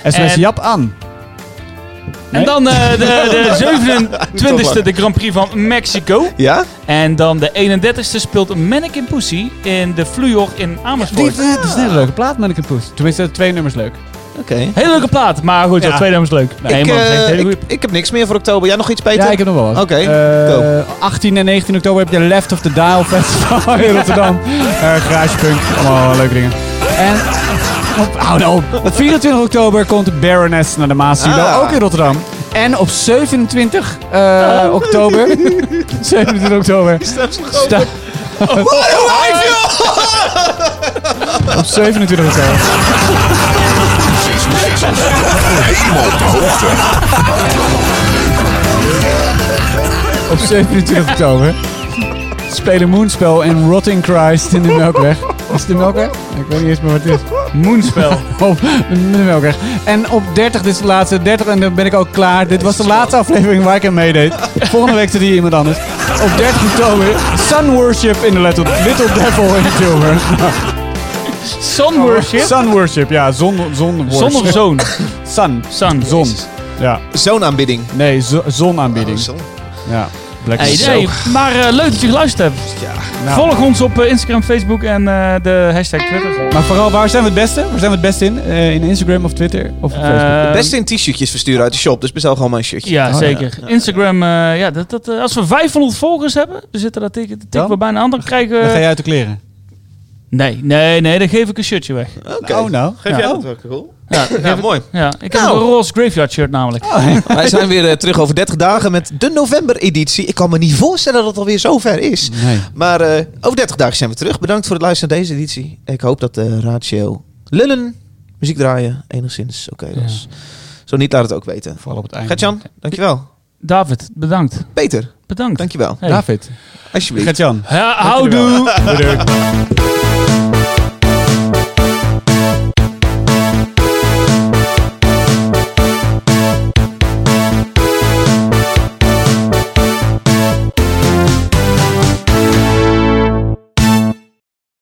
En- Jap aan. En dan eh, de, de 27e de Grand Prix van Mexico. Ja? En dan de 31ste speelt Mannequin Pussy in de Fluor in Die, Amersfoort. dat is een hele leuke plaat, Mannequin Poes. Tenminste, twee nummers leuk. Hele leuke plaat, maar goed, Ja. twee nummers leuk. Nee, ik, man, eh, ik, heb niks meer voor oktober. Jij nog iets, Peter? Ja, ik heb nog wel wat. Oké, Eh, go. 18 en 19 oktober heb je Left of the Dial Festival in Rotterdam. Eh Garagepunk, allemaal leuke dingen. En op, hou nou op. Op 24 oktober komt Baroness naar de Maasilo, Ah. ook in Rotterdam. En op 27 eh, oktober... 27 oktober... sta- op 27 oktober... Op 27 oktober spelen Moonspel en Rotting Christ in de Melkweg. Is het de Melkweg? Ik weet niet eens meer wat het is. Moonspel. Op de Melkweg. En op 30, dit is de laatste, 30 en dan ben ik ook klaar. Dit was de laatste aflevering waar ik aan meedeed. Volgende week zit hier iemand anders. Op 30 oktober Sun Worship in de Little, Little Devil in Tilburg. Sun Worship. Sun Worship, ja, zon, zon worship. Zon of zoon? Sun. Sun. Zon. Ja. Zo'n aanbieding. Nee, zo- zonaanbieding. Zo. Ja. Black Hey, nee, maar eh, leuk dat je geluisterd hebt. Nou, Volg ons op eh, Instagram, Facebook en eh, de hashtag Twitter. Maar vooral, waar zijn we het beste? Waar zijn we het beste in? Eh, in Instagram of Twitter? Of op Facebook? Eh, Best in t-shirtjes versturen uit de shop, dus bestel gewoon maar een shirtje. Ja, Oh, zeker. Instagram, eh, ja, dat, dat, als we 500 volgers hebben, we zitten daar tegen, tikken Dan? we bijna aan, dan krijgen we... Dan ga je uit de kleren. Nee, nee, nee, dan geef ik een shirtje weg. Oké. Oh, nou. Geef Ja. jij dat wel cool? Ja, mooi. ja ik heb Nou. een roze graveyard shirt namelijk. Wij zijn weer eh, terug over 30 dagen met de november-editie. Ik kan me niet voorstellen dat het alweer zover is. Nee. Maar eh, over 30 dagen zijn we terug. Bedankt voor het luisteren naar deze editie. Ik hoop dat de ratio lullen, muziek draaien, enigszins oké was. Zo niet, laat het ook weten. Vooral op het einde. Gert-Jan, dankjewel. David, bedankt. Peter, Bedankt. dankjewel. Hey. David. Alsjeblieft. Gert-Jan. Ja, houdoe.